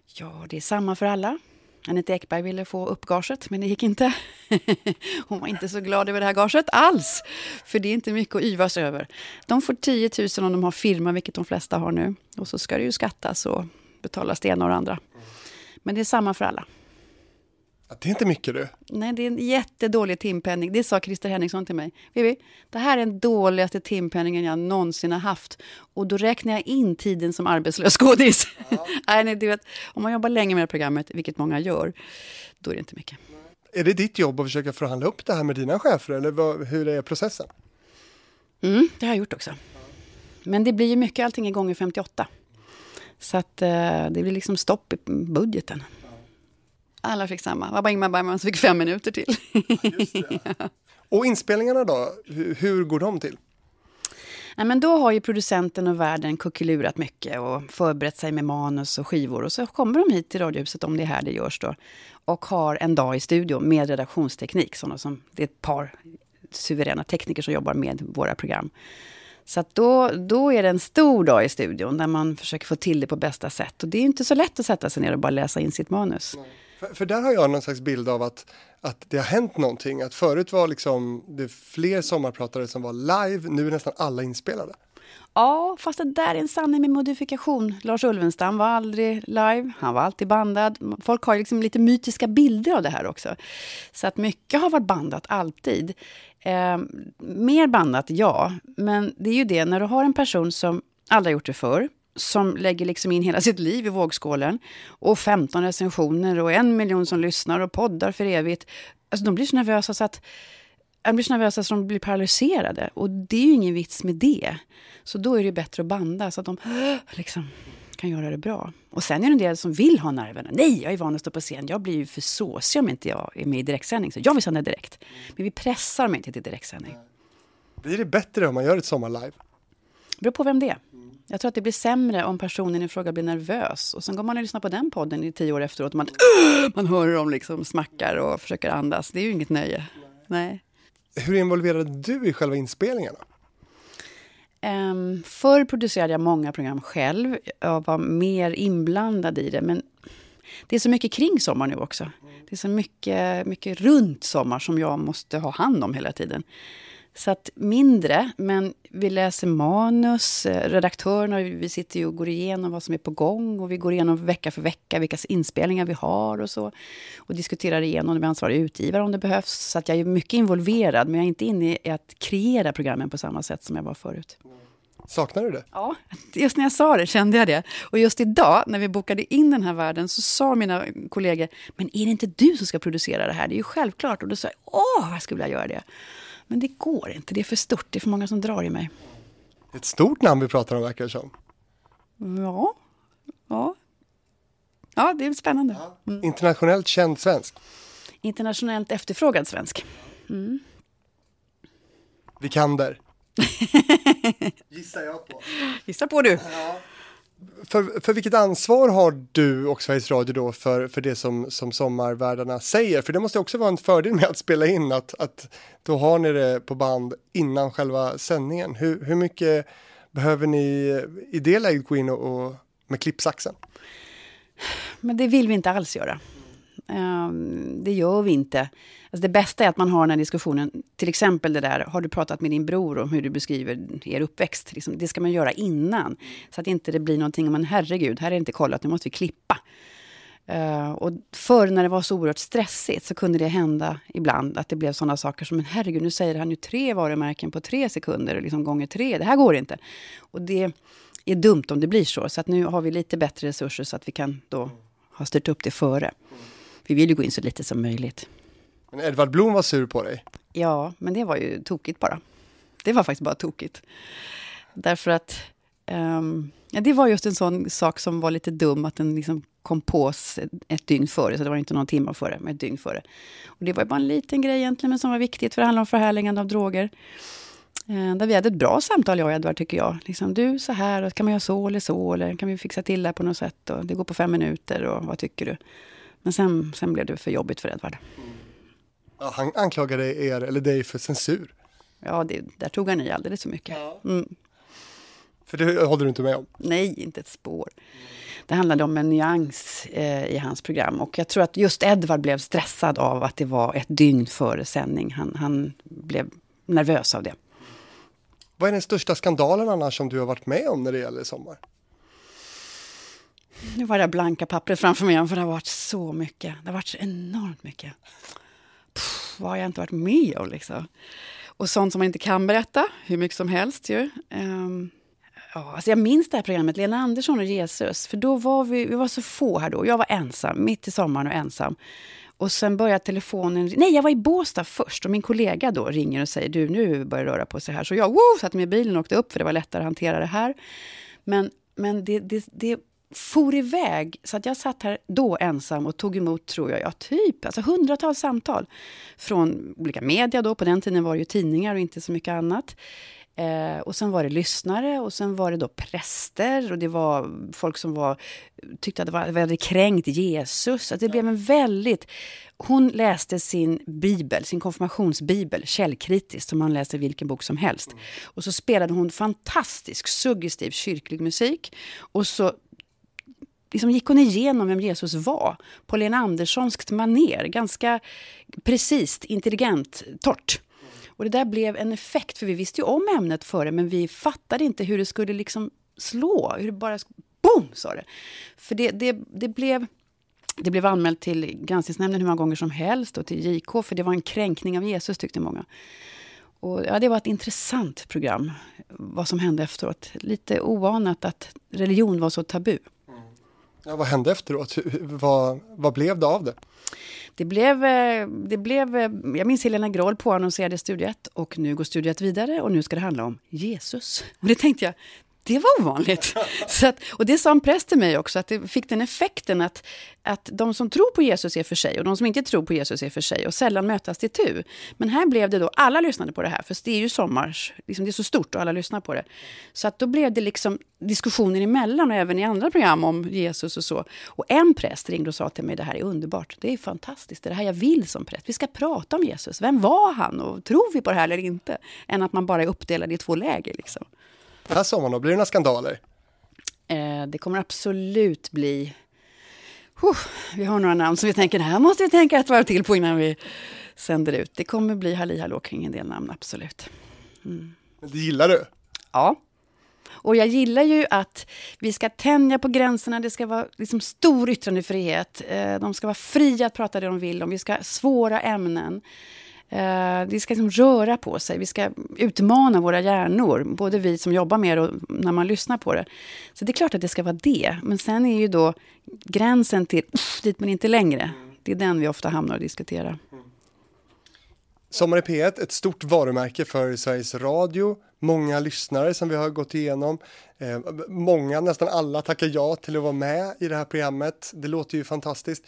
Ja, det är samma för alla. Anette Ekberg ville få upp gaget, men det gick inte. Hon var inte så glad över det här gaget alls, för det är inte mycket att yvas över. De får 10 000 om de har firma, vilket de flesta har nu. Och så ska det ju skattas och betalas det ena och det andra. Men det är samma för alla. Det är inte mycket du. Nej, det är en jättedålig timpenning. Det sa Christer Henriksson till mig. Vivi, det här är den dåligaste timpenningen jag någonsin har haft. Och då räknar jag in tiden som arbetslös skådis. Ja. nej, du vet, om man jobbar länge med det programmet, vilket många gör, då är det inte mycket. Är det ditt jobb att försöka förhandla upp det här med dina chefer, eller vad, hur är processen? Mm, det har jag gjort också. Men det blir ju mycket, allting är gånger 58. Så att eh, det blir liksom stopp i budgeten. Alla fick samma. Det var bara Ingmar Bergman som fick fem minuter till. ja. Och inspelningarna då, hur går de till? Ja, men då har ju producenten och världen kuckelurat mycket och förberett sig med manus och skivor. Och så kommer de hit till Radiohuset, om det är här det görs då, och har en dag i studio med redaktionsteknik. Sådana som, det är ett par suveräna tekniker som jobbar med våra program. Så då, då är det en stor dag i studion där man försöker få till det på bästa sätt. Och det är inte så lätt att sätta sig ner och bara läsa in sitt manus. Nej. För, för, där har jag någon slags bild av att, att det har hänt någonting. Att förut var liksom det fler sommarpratare som var live, nu är nästan alla inspelade. Ja, fast det där är en sanning med modifikation. Lars Ulvenstam var aldrig live, han var alltid bandad. Folk har liksom lite mytiska bilder av det här också. Så att mycket har varit bandat, alltid. Eh, mer bandat, ja. Men det är ju det, när du har en person som aldrig gjort det förr, som lägger liksom in hela sitt liv i vågskålen. Och 15 recensioner och en miljon som lyssnar och poddar för evigt. Alltså de blir så nervösa så att de blir så nervösa så de blir paralyserade. Och det är ju ingen vits med det. Så då är det bättre att banda så att de liksom kan göra det bra. Och sen är det en del som vill ha nerverna. Nej, jag är van att stå på scen. Jag blir ju för såsig om inte jag är med i direktsändning. Så jag vill sända direkt. Men vi pressar mig inte till direktsändning. Blir det bättre om man gör ett sommarlive? Det beror på vem det är. Jag tror att det blir sämre om personen i fråga blir nervös. Och sen går man och lyssnar på den podden i tio år efteråt och man, man hör hur de liksom smackar och försöker andas. Det är ju inget nöje. Nej. Hur involverad du i själva inspelningarna? Um, förr producerade jag många program själv. Jag var mer inblandad i det. Men det är så mycket kring sommar nu också. Det är så mycket, mycket runt sommar som jag måste ha hand om hela tiden. Så att mindre, men vi läser manus, eh, redaktörerna, vi sitter ju och går igenom vad som är på gång och vi går igenom vecka för vecka vilka inspelningar vi har och så. Och diskuterar igenom med ansvarig utgivare om det behövs. Så att jag är mycket involverad, men jag är inte inne i att kreera programmen på samma sätt som jag var förut. Saknar du det? Ja, just när jag sa det kände jag det. Och just idag, när vi bokade in den här världen, så sa mina kollegor, men är det inte du som ska producera det här? Det är ju självklart. Och då sa jag, åh, jag skulle vilja göra det. Men det går inte, det är för stort, det är för många som drar i mig. Ett stort namn vi pratar om verkar det som. Ja, ja. Ja, det är spännande. Mm. Internationellt känd svensk. Internationellt efterfrågad svensk. Mm. Vikander. Gissar jag på. Gissa på du. Ja för, för vilket ansvar har du och Sveriges Radio då för, för det som, som sommarvärdarna säger? För det måste också vara en fördel med att spela in, att, att då har ni det på band innan själva sändningen. Hur, hur mycket behöver ni i det läget gå in och, och med klippsaxen? Men det vill vi inte alls göra. Um, det gör vi inte. Alltså det bästa är att man har den här diskussionen, till exempel det där, har du pratat med din bror om hur du beskriver er uppväxt? Liksom, det ska man göra innan, så att inte det blir någonting, men herregud, här är det inte kollat, nu måste vi klippa. Uh, och förr när det var så oerhört stressigt så kunde det hända ibland att det blev sådana saker som, men herregud, nu säger han ju tre varumärken på tre sekunder, liksom gånger tre, det här går inte. Och det är dumt om det blir så, så att nu har vi lite bättre resurser så att vi kan då ha styrt upp det före. Vi vill ju gå in så lite som möjligt. Men Edvard Blom var sur på dig? Ja, men det var ju tokigt bara. Det var faktiskt bara tokigt. Därför att um, ja, det var just en sån sak som var lite dum, att den liksom kom på ett dygn före, så det var inte någon timme före, men ett dygn före. Och det var bara en liten grej egentligen, men som var viktigt, för det handlar om förhärligande av droger. Eh, där vi hade ett bra samtal, jag och Edvard, tycker jag. Liksom, du, så här, kan man göra så eller så? Eller kan vi fixa till det på något sätt? Och det går på fem minuter, och vad tycker du? Men sen, sen blev det för jobbigt för Edvard. Ja, han anklagade er, eller dig, för censur. Ja, det, där tog han i alldeles för mycket. Mm. För det håller du inte med om? Nej, inte ett spår. Det handlade om en nyans eh, i hans program. Och jag tror att just Edvard blev stressad av att det var ett dygn före sändning. Han, han blev nervös av det. Vad är den största skandalen annars som du har varit med om när det gäller Sommar? Nu var det blanka pappret framför mig för det har varit så mycket. Det har varit så enormt mycket. Vad har jag inte varit med om liksom? Och sånt som man inte kan berätta, hur mycket som helst ju. Um, ja, alltså jag minns det här programmet, Lena Andersson och Jesus. För då var vi, vi var så få här då. Jag var ensam, mitt i sommaren och ensam. Och sen började telefonen... Nej, jag var i Båstad först och min kollega då ringer och säger du, nu börjar det röra på sig här. Så jag woo, satte mig i bilen och åkte upp för det var lättare att hantera det här. Men, men det, det, det for iväg. Så att jag satt här då ensam och tog emot, tror jag, ja, typ alltså hundratals samtal. Från olika media då, på den tiden var det ju tidningar och inte så mycket annat. Eh, och sen var det lyssnare och sen var det då präster och det var folk som var, tyckte att det var väldigt kränkt Jesus. Att det blev en väldigt... Hon läste sin bibel, sin konfirmationsbibel, källkritiskt, som man läser vilken bok som helst. Mm. Och så spelade hon fantastisk, suggestiv kyrklig musik. Och så liksom gick hon igenom vem Jesus var på Lena Anderssonskt maner. Ganska precis, intelligent, torrt. Och det där blev en effekt, för vi visste ju om ämnet före men vi fattade inte hur det skulle liksom slå. Hur det bara... Boom! sa det. För det, det, det blev... Det blev anmält till granskningsnämnden hur många gånger som helst och till JK, för det var en kränkning av Jesus, tyckte många. Och, ja, det var ett intressant program, vad som hände efteråt. Lite oanat att religion var så tabu. Ja, vad hände efteråt? Vad, vad blev det av det? Det blev, eh, det blev, eh, jag minns Helena Groll påannonserade Studio 1 och nu går Studio 1 vidare och nu ska det handla om Jesus. Och det tänkte jag, det var ovanligt. Så att, och det sa en präst till mig också, att det fick den effekten att, att de som tror på Jesus är för sig och de som inte tror på Jesus är för sig och sällan mötas till tu. Men här blev det då, alla lyssnade på det här, för det är ju sommars, liksom det är så stort och alla lyssnar på det. Så att då blev det liksom diskussioner emellan och även i andra program om Jesus och så. Och en präst ringde och sa till mig, det här är underbart, det är fantastiskt, det är det här jag vill som präst. Vi ska prata om Jesus, vem var han och tror vi på det här eller inte? Än att man bara är uppdelad i två läger liksom. Den här sommaren då, blir det några skandaler? Eh, det kommer absolut bli... Uh, vi har några namn som vi tänker, det här måste vi tänka ett varv till på innan vi sänder ut. Det kommer bli halli hallå kring en del namn, absolut. Mm. Men det gillar du? Ja. Och jag gillar ju att vi ska tänja på gränserna, det ska vara liksom stor yttrandefrihet. Eh, de ska vara fria att prata det de vill om, vi ska ha svåra ämnen. Eh, det ska liksom röra på sig, vi ska utmana våra hjärnor, både vi som jobbar med det och när man lyssnar på det. Så det är klart att det ska vara det. Men sen är ju då gränsen till dit men inte längre, det är den vi ofta hamnar och diskuterar. Sommar i P1, ett stort varumärke för Sveriges Radio, många lyssnare som vi har gått igenom. Eh, många, nästan alla tackar ja till att vara med i det här programmet. Det låter ju fantastiskt.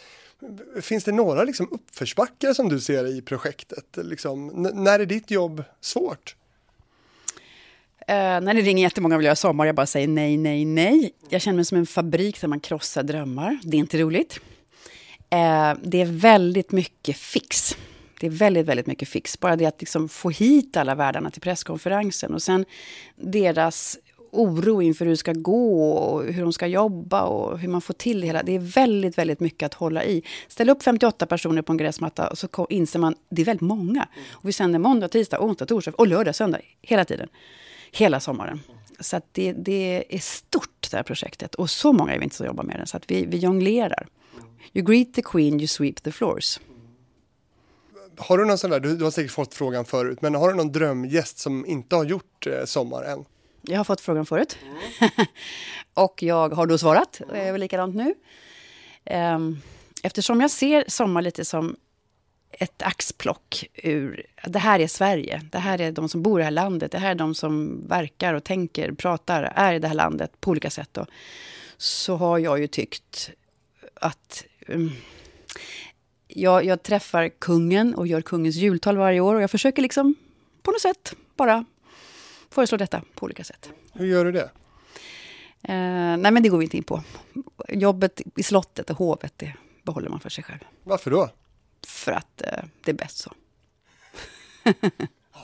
Finns det några liksom uppförsbackar som du ser i projektet? Liksom, när är ditt jobb svårt? Eh, uh, när det ringer jättemånga och vill göra sommar, jag bara säger nej, nej, nej. Jag känner mig som en fabrik där man krossar drömmar. Det är inte roligt. Uh, det är väldigt mycket fix. Det är väldigt, väldigt mycket fix. Bara det att liksom få hit alla värdarna till presskonferensen och sen deras oro inför hur det ska gå och hur de ska jobba och hur man får till det hela. Det är väldigt, väldigt mycket att hålla i. Ställ upp 58 personer på en gräsmatta och så inser man det är väldigt många. Och vi sänder måndag, tisdag, onsdag, torsdag och lördag, söndag. Hela tiden. Hela sommaren. Så det, det är stort det här projektet. Och så många är vi inte som jobbar med det. Så att vi, vi jonglerar. You greet the queen, you sweep the floors. Har du någon sån där, du, du har säkert fått frågan förut, men har du någon drömgäst som inte har gjort eh, Sommar än? Jag har fått frågan förut. Mm. och jag har då svarat, och jag är väl likadant nu. Um, eftersom jag ser Sommar lite som ett axplock ur... Det här är Sverige. Det här är de som bor i det här landet. Det här är de som verkar och tänker, pratar, är i det här landet på olika sätt. Då. Så har jag ju tyckt att... Um, jag, jag träffar kungen och gör kungens jultal varje år. Och jag försöker liksom på något sätt bara föreslår detta på olika sätt. Hur gör du det? Eh, nej, men det går vi inte in på. Jobbet i slottet och hovet, det behåller man för sig själv. Varför då? För att eh, det är bäst så.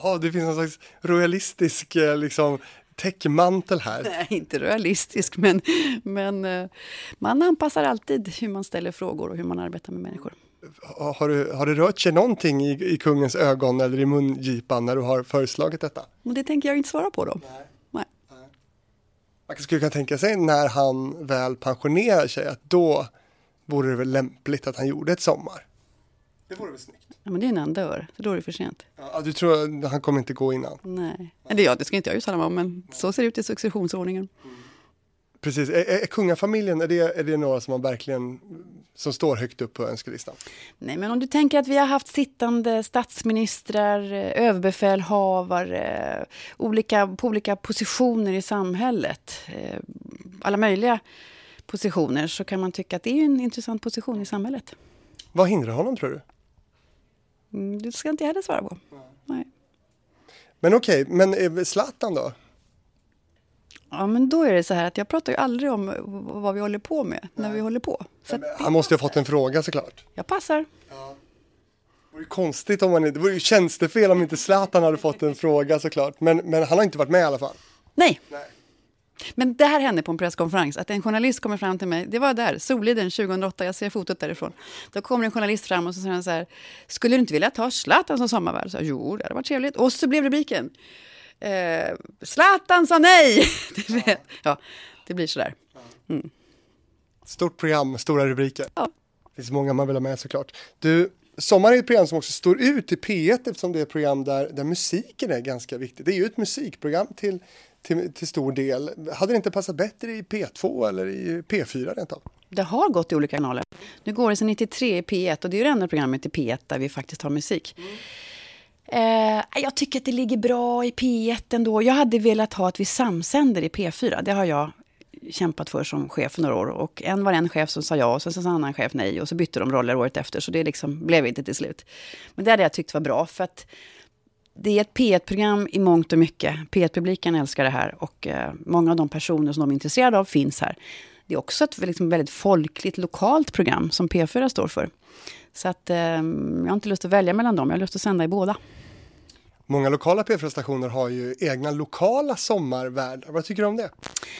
Ja, det finns någon slags royalistisk eh, liksom, täckmantel här. Nej, inte realistisk, men, men eh, man anpassar alltid hur man ställer frågor och hur man arbetar med människor. Har, du, har det rört sig någonting i, i kungens ögon eller i mungipan när du har föreslagit detta? Och det tänker jag inte svara på då. Nej. Nej. Man skulle kunna tänka sig när han väl pensionerar sig att då vore det väl lämpligt att han gjorde ett sommar. Det vore väl snyggt. Ja, men det är innan han dör, så då är det för sent. Ja, du tror att han kommer inte gå innan? Nej. Eller ja, det ska inte jag uttala mig om, men så ser det ut i successionsordningen. Precis, är, är kungafamiljen, är det, är det några som man verkligen, som står högt upp på önskelistan? Nej, men om du tänker att vi har haft sittande statsministrar, eh, överbefälhavare, olika, på olika positioner i samhället, eh, alla möjliga positioner, så kan man tycka att det är en intressant position i samhället. Vad hindrar honom tror du? Mm, Det ska inte jag heller svara på. Nej. Men okej, men eh, Zlatan då? Ja, men då är det så här att jag pratar ju aldrig om vad vi håller på med när vi håller på. Så Han måste ju ha fått en fråga såklart. jag passar. Det vore ju konstigt om man inte, det vore ju tjänstefel om inte Zlatan hade fått en fråga såklart. Men, men han har inte varit med i alla fall. Nej. Nej. Men det här hände på en presskonferens, att en journalist kommer fram till mig, det var där, Soliden 2008, jag ser fotot därifrån. Då kommer en journalist fram och så säger han så här, skulle du inte vilja ta Zlatan som sommarvärd? Jo, det hade varit trevligt. Och så blev rubriken, eh, Zlatan sa nej! Ja, det blir sådär. Stort program, stora rubriker. Ja. Det finns många man vill ha med såklart. Du, Sommar är ett program som också står ut i P1 eftersom det är ett program där, där musiken är ganska viktig. Det är ju ett musikprogram till, till, till stor del. Hade det inte passat bättre i P2 eller i P4 rent av? Det har gått i olika kanaler. Nu går det sedan 93 i P1 och det är ju det enda programmet i P1 där vi faktiskt har musik. Eh, jag tycker att det ligger bra i P1 ändå. Jag hade velat ha att vi samsänder i P4. Det har jag kämpat för som chef för några år. Och en var en chef som sa ja och sen sa en annan chef nej. Och så bytte de roller året efter. Så det liksom blev inte till slut. Men det hade jag tyckt var bra. För att det är ett P1-program i mångt och mycket. P1-publiken älskar det här. Och eh, många av de personer som de är intresserade av finns här. Det är också ett liksom, väldigt folkligt, lokalt program som P4 står för. Så att, eh, jag har inte lust att välja mellan dem. Jag har lust att sända i båda. Många lokala P4-stationer har ju egna lokala sommarvärdar. Vad tycker du om det?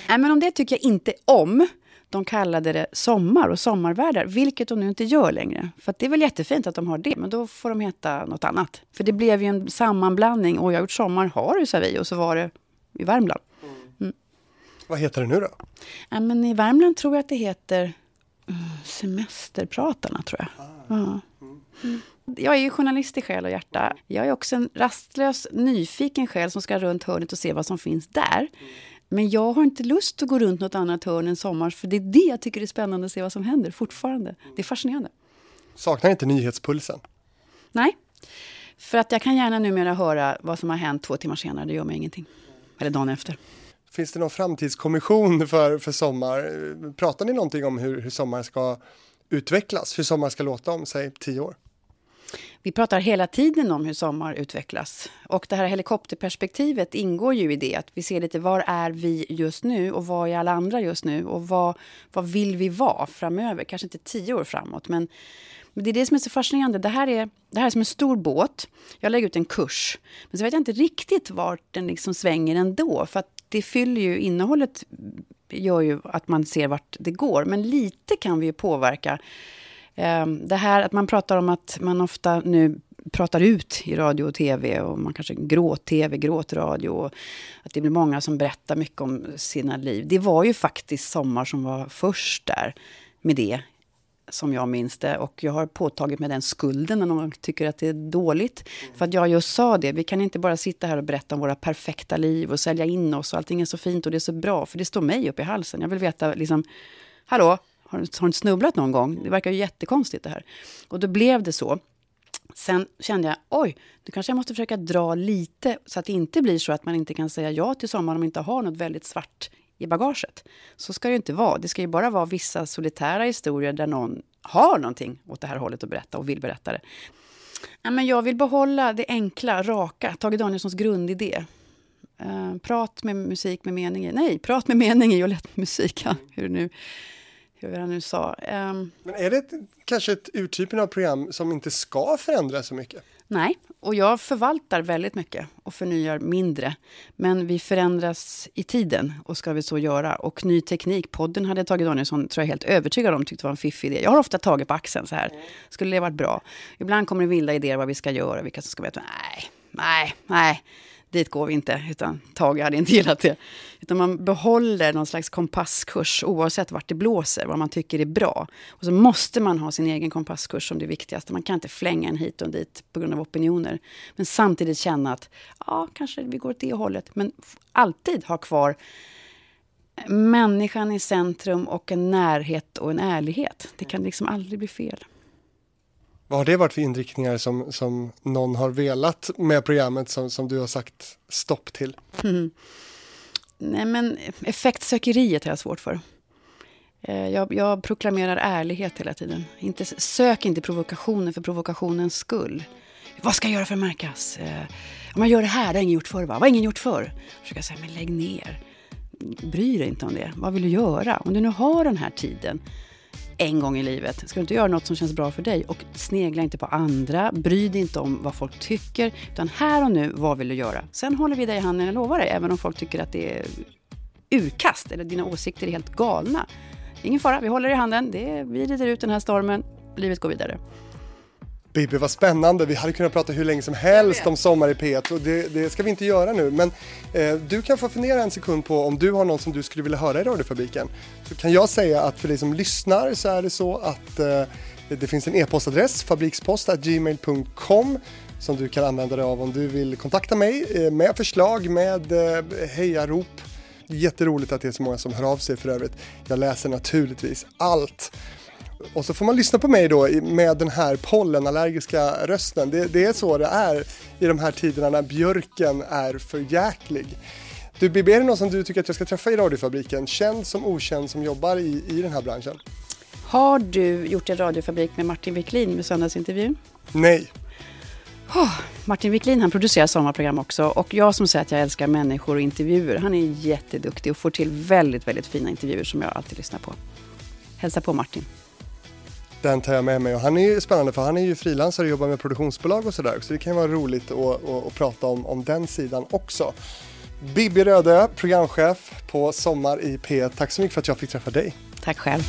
Nej, men om det tycker jag inte om. De kallade det sommar och sommarvärdar, vilket de nu inte gör längre. För det är väl jättefint att de har det, men då får de heta något annat. För det blev ju en sammanblandning. Och jag har gjort sommar, har du, sa vi, och så var det i Värmland. Vad heter det nu då? Nej, men i Värmland tror jag att det heter mm, Semesterpratarna, tror jag. Ja. Mm. Jag är ju journalist i själ och hjärta. Jag är också en rastlös, nyfiken själ som ska runt hörnet och se vad som finns där. Men jag har inte lust att gå runt något annat hörn än sommar, för det är det jag tycker är spännande att se vad som händer fortfarande. Det är fascinerande. Saknar inte nyhetspulsen? Nej, för att jag kan gärna numera höra vad som har hänt två timmar senare, det gör mig ingenting. Eller dagen efter. Finns det någon framtidskommission för, för sommar? Pratar ni någonting om hur, hur sommar ska utvecklas? Hur sommar ska låta om, säg, tio år? Vi pratar hela tiden om hur sommar utvecklas. Och det här helikopterperspektivet ingår ju i det. Att vi ser lite var är vi just nu och var är alla andra just nu? Och vad, vad vill vi vara framöver? Kanske inte tio år framåt, men, men det är det som är så fascinerande. Det här är, det här är som en stor båt. Jag lägger ut en kurs, men så vet jag inte riktigt vart den liksom svänger ändå. För att det fyller ju, innehållet gör ju att man ser vart det går. Men lite kan vi ju påverka ehm, det här att man pratar om att man ofta nu pratar ut i radio och tv och man kanske gråt-tv, gråtradio och att det blir många som berättar mycket om sina liv. Det var ju faktiskt Sommar som var först där med det, som jag minns det. Och jag har påtagit mig den skulden när någon tycker att det är dåligt. För att jag just sa det, vi kan inte bara sitta här och berätta om våra perfekta liv och sälja in oss och allting är så fint och det är så bra, för det står mig upp i halsen. Jag vill veta liksom, hallå, har, har du snubblat någon gång? Det verkar ju jättekonstigt det här. Och då blev det så. Sen kände jag, oj, nu kanske jag måste försöka dra lite så att det inte blir så att man inte kan säga ja till sommar om man inte har något väldigt svart i bagaget. Så ska det ju inte vara. Det ska ju bara vara vissa solitära historier där någon har någonting åt det här hållet att berätta och vill berätta det. Ja, men jag vill behålla det enkla, raka, Tage Danielssons grundidé. Uh, prat med musik med mening i. Nej, prat med mening i och lätt musik. Ja, hur, nu, hur han nu sa. Um, Men är det ett, kanske ett urtypen av program som inte ska förändras så mycket? Nej, och jag förvaltar väldigt mycket och förnyar mindre. Men vi förändras i tiden och ska vi så göra. Och ny teknik, podden hade Tage Danielsson, tror jag helt övertygad om, tyckte var en fiffig idé. Jag har ofta tagit på axeln så här. Skulle det varit bra? Ibland kommer det vilda idéer vad vi ska göra, vilka som ska veta. Nej, nej, nej dit går vi inte, utan Tage hade inte gillat det. Utan man behåller någon slags kompasskurs oavsett vart det blåser, vad man tycker är bra. Och så måste man ha sin egen kompasskurs som det viktigaste. Man kan inte flänga en hit och dit på grund av opinioner. Men samtidigt känna att, ja, kanske vi går åt det hållet. Men alltid ha kvar människan i centrum och en närhet och en ärlighet. Det kan liksom aldrig bli fel. Vad har det varit för inriktningar som, som någon har velat med programmet som, som du har sagt stopp till? Mm. Nej, men effektsökeriet har jag svårt för. Eh, jag, jag, proklamerar ärlighet hela tiden. Inte, sök inte provokationer för provokationens skull. Vad ska jag göra för att märkas? Eh, om jag gör det här, det har ingen gjort förr va? Vad har ingen gjort förr? Försöka säga, men lägg ner. Bry dig inte om det. Vad vill du göra? Om du nu har den här tiden, en gång i livet. Ska du inte göra något som känns bra för dig? Och snegla inte på andra, bry dig inte om vad folk tycker. Utan här och nu, vad vill du göra? Sen håller vi dig i handen, jag lovar dig, även om folk tycker att det är urkast eller dina åsikter är helt galna. Ingen fara, vi håller i handen, det, vi rider ut den här stormen, livet går vidare. Bibi, vad spännande. Vi hade kunnat prata hur länge som helst om Sommar i P1 och det, det, ska vi inte göra nu. Men eh, du kan få fundera en sekund på om du har någon som du skulle vilja höra i radiofabriken. Så kan jag säga att för dig som lyssnar så är det så att eh, det finns en e-postadress, fabrikspost.gmail.com som du kan använda dig av om du vill kontakta mig eh, med förslag, med eh, hejarop. Jätteroligt att det är så många som hör av sig för övrigt. Jag läser naturligtvis allt. Och så får man lyssna på mig då med den här pollenallergiska rösten. Det, det är så det är i de här tiderna när björken är för jäklig. Du Bibi, är det någon som du tycker att jag ska träffa i radiofabriken? Känd som okänd som jobbar i, i den här branschen? Har du gjort en radiofabrik med Martin Wiklin med söndagsintervjun? Nej. Oh, Martin Wiklin han producerar sommarprogram också och jag som säger att jag älskar människor och intervjuer, han är jätteduktig och får till väldigt, väldigt fina intervjuer som jag alltid lyssnar på. Hälsa på Martin den tar jag med mig och han är ju spännande för han är ju frilansare och jobbar med produktionsbolag och sådär så det kan vara roligt att, att, att prata om, om den sidan också. Bibi Rödö, programchef på Sommar i P1. Tack så mycket för att jag fick träffa dig. Tack själv.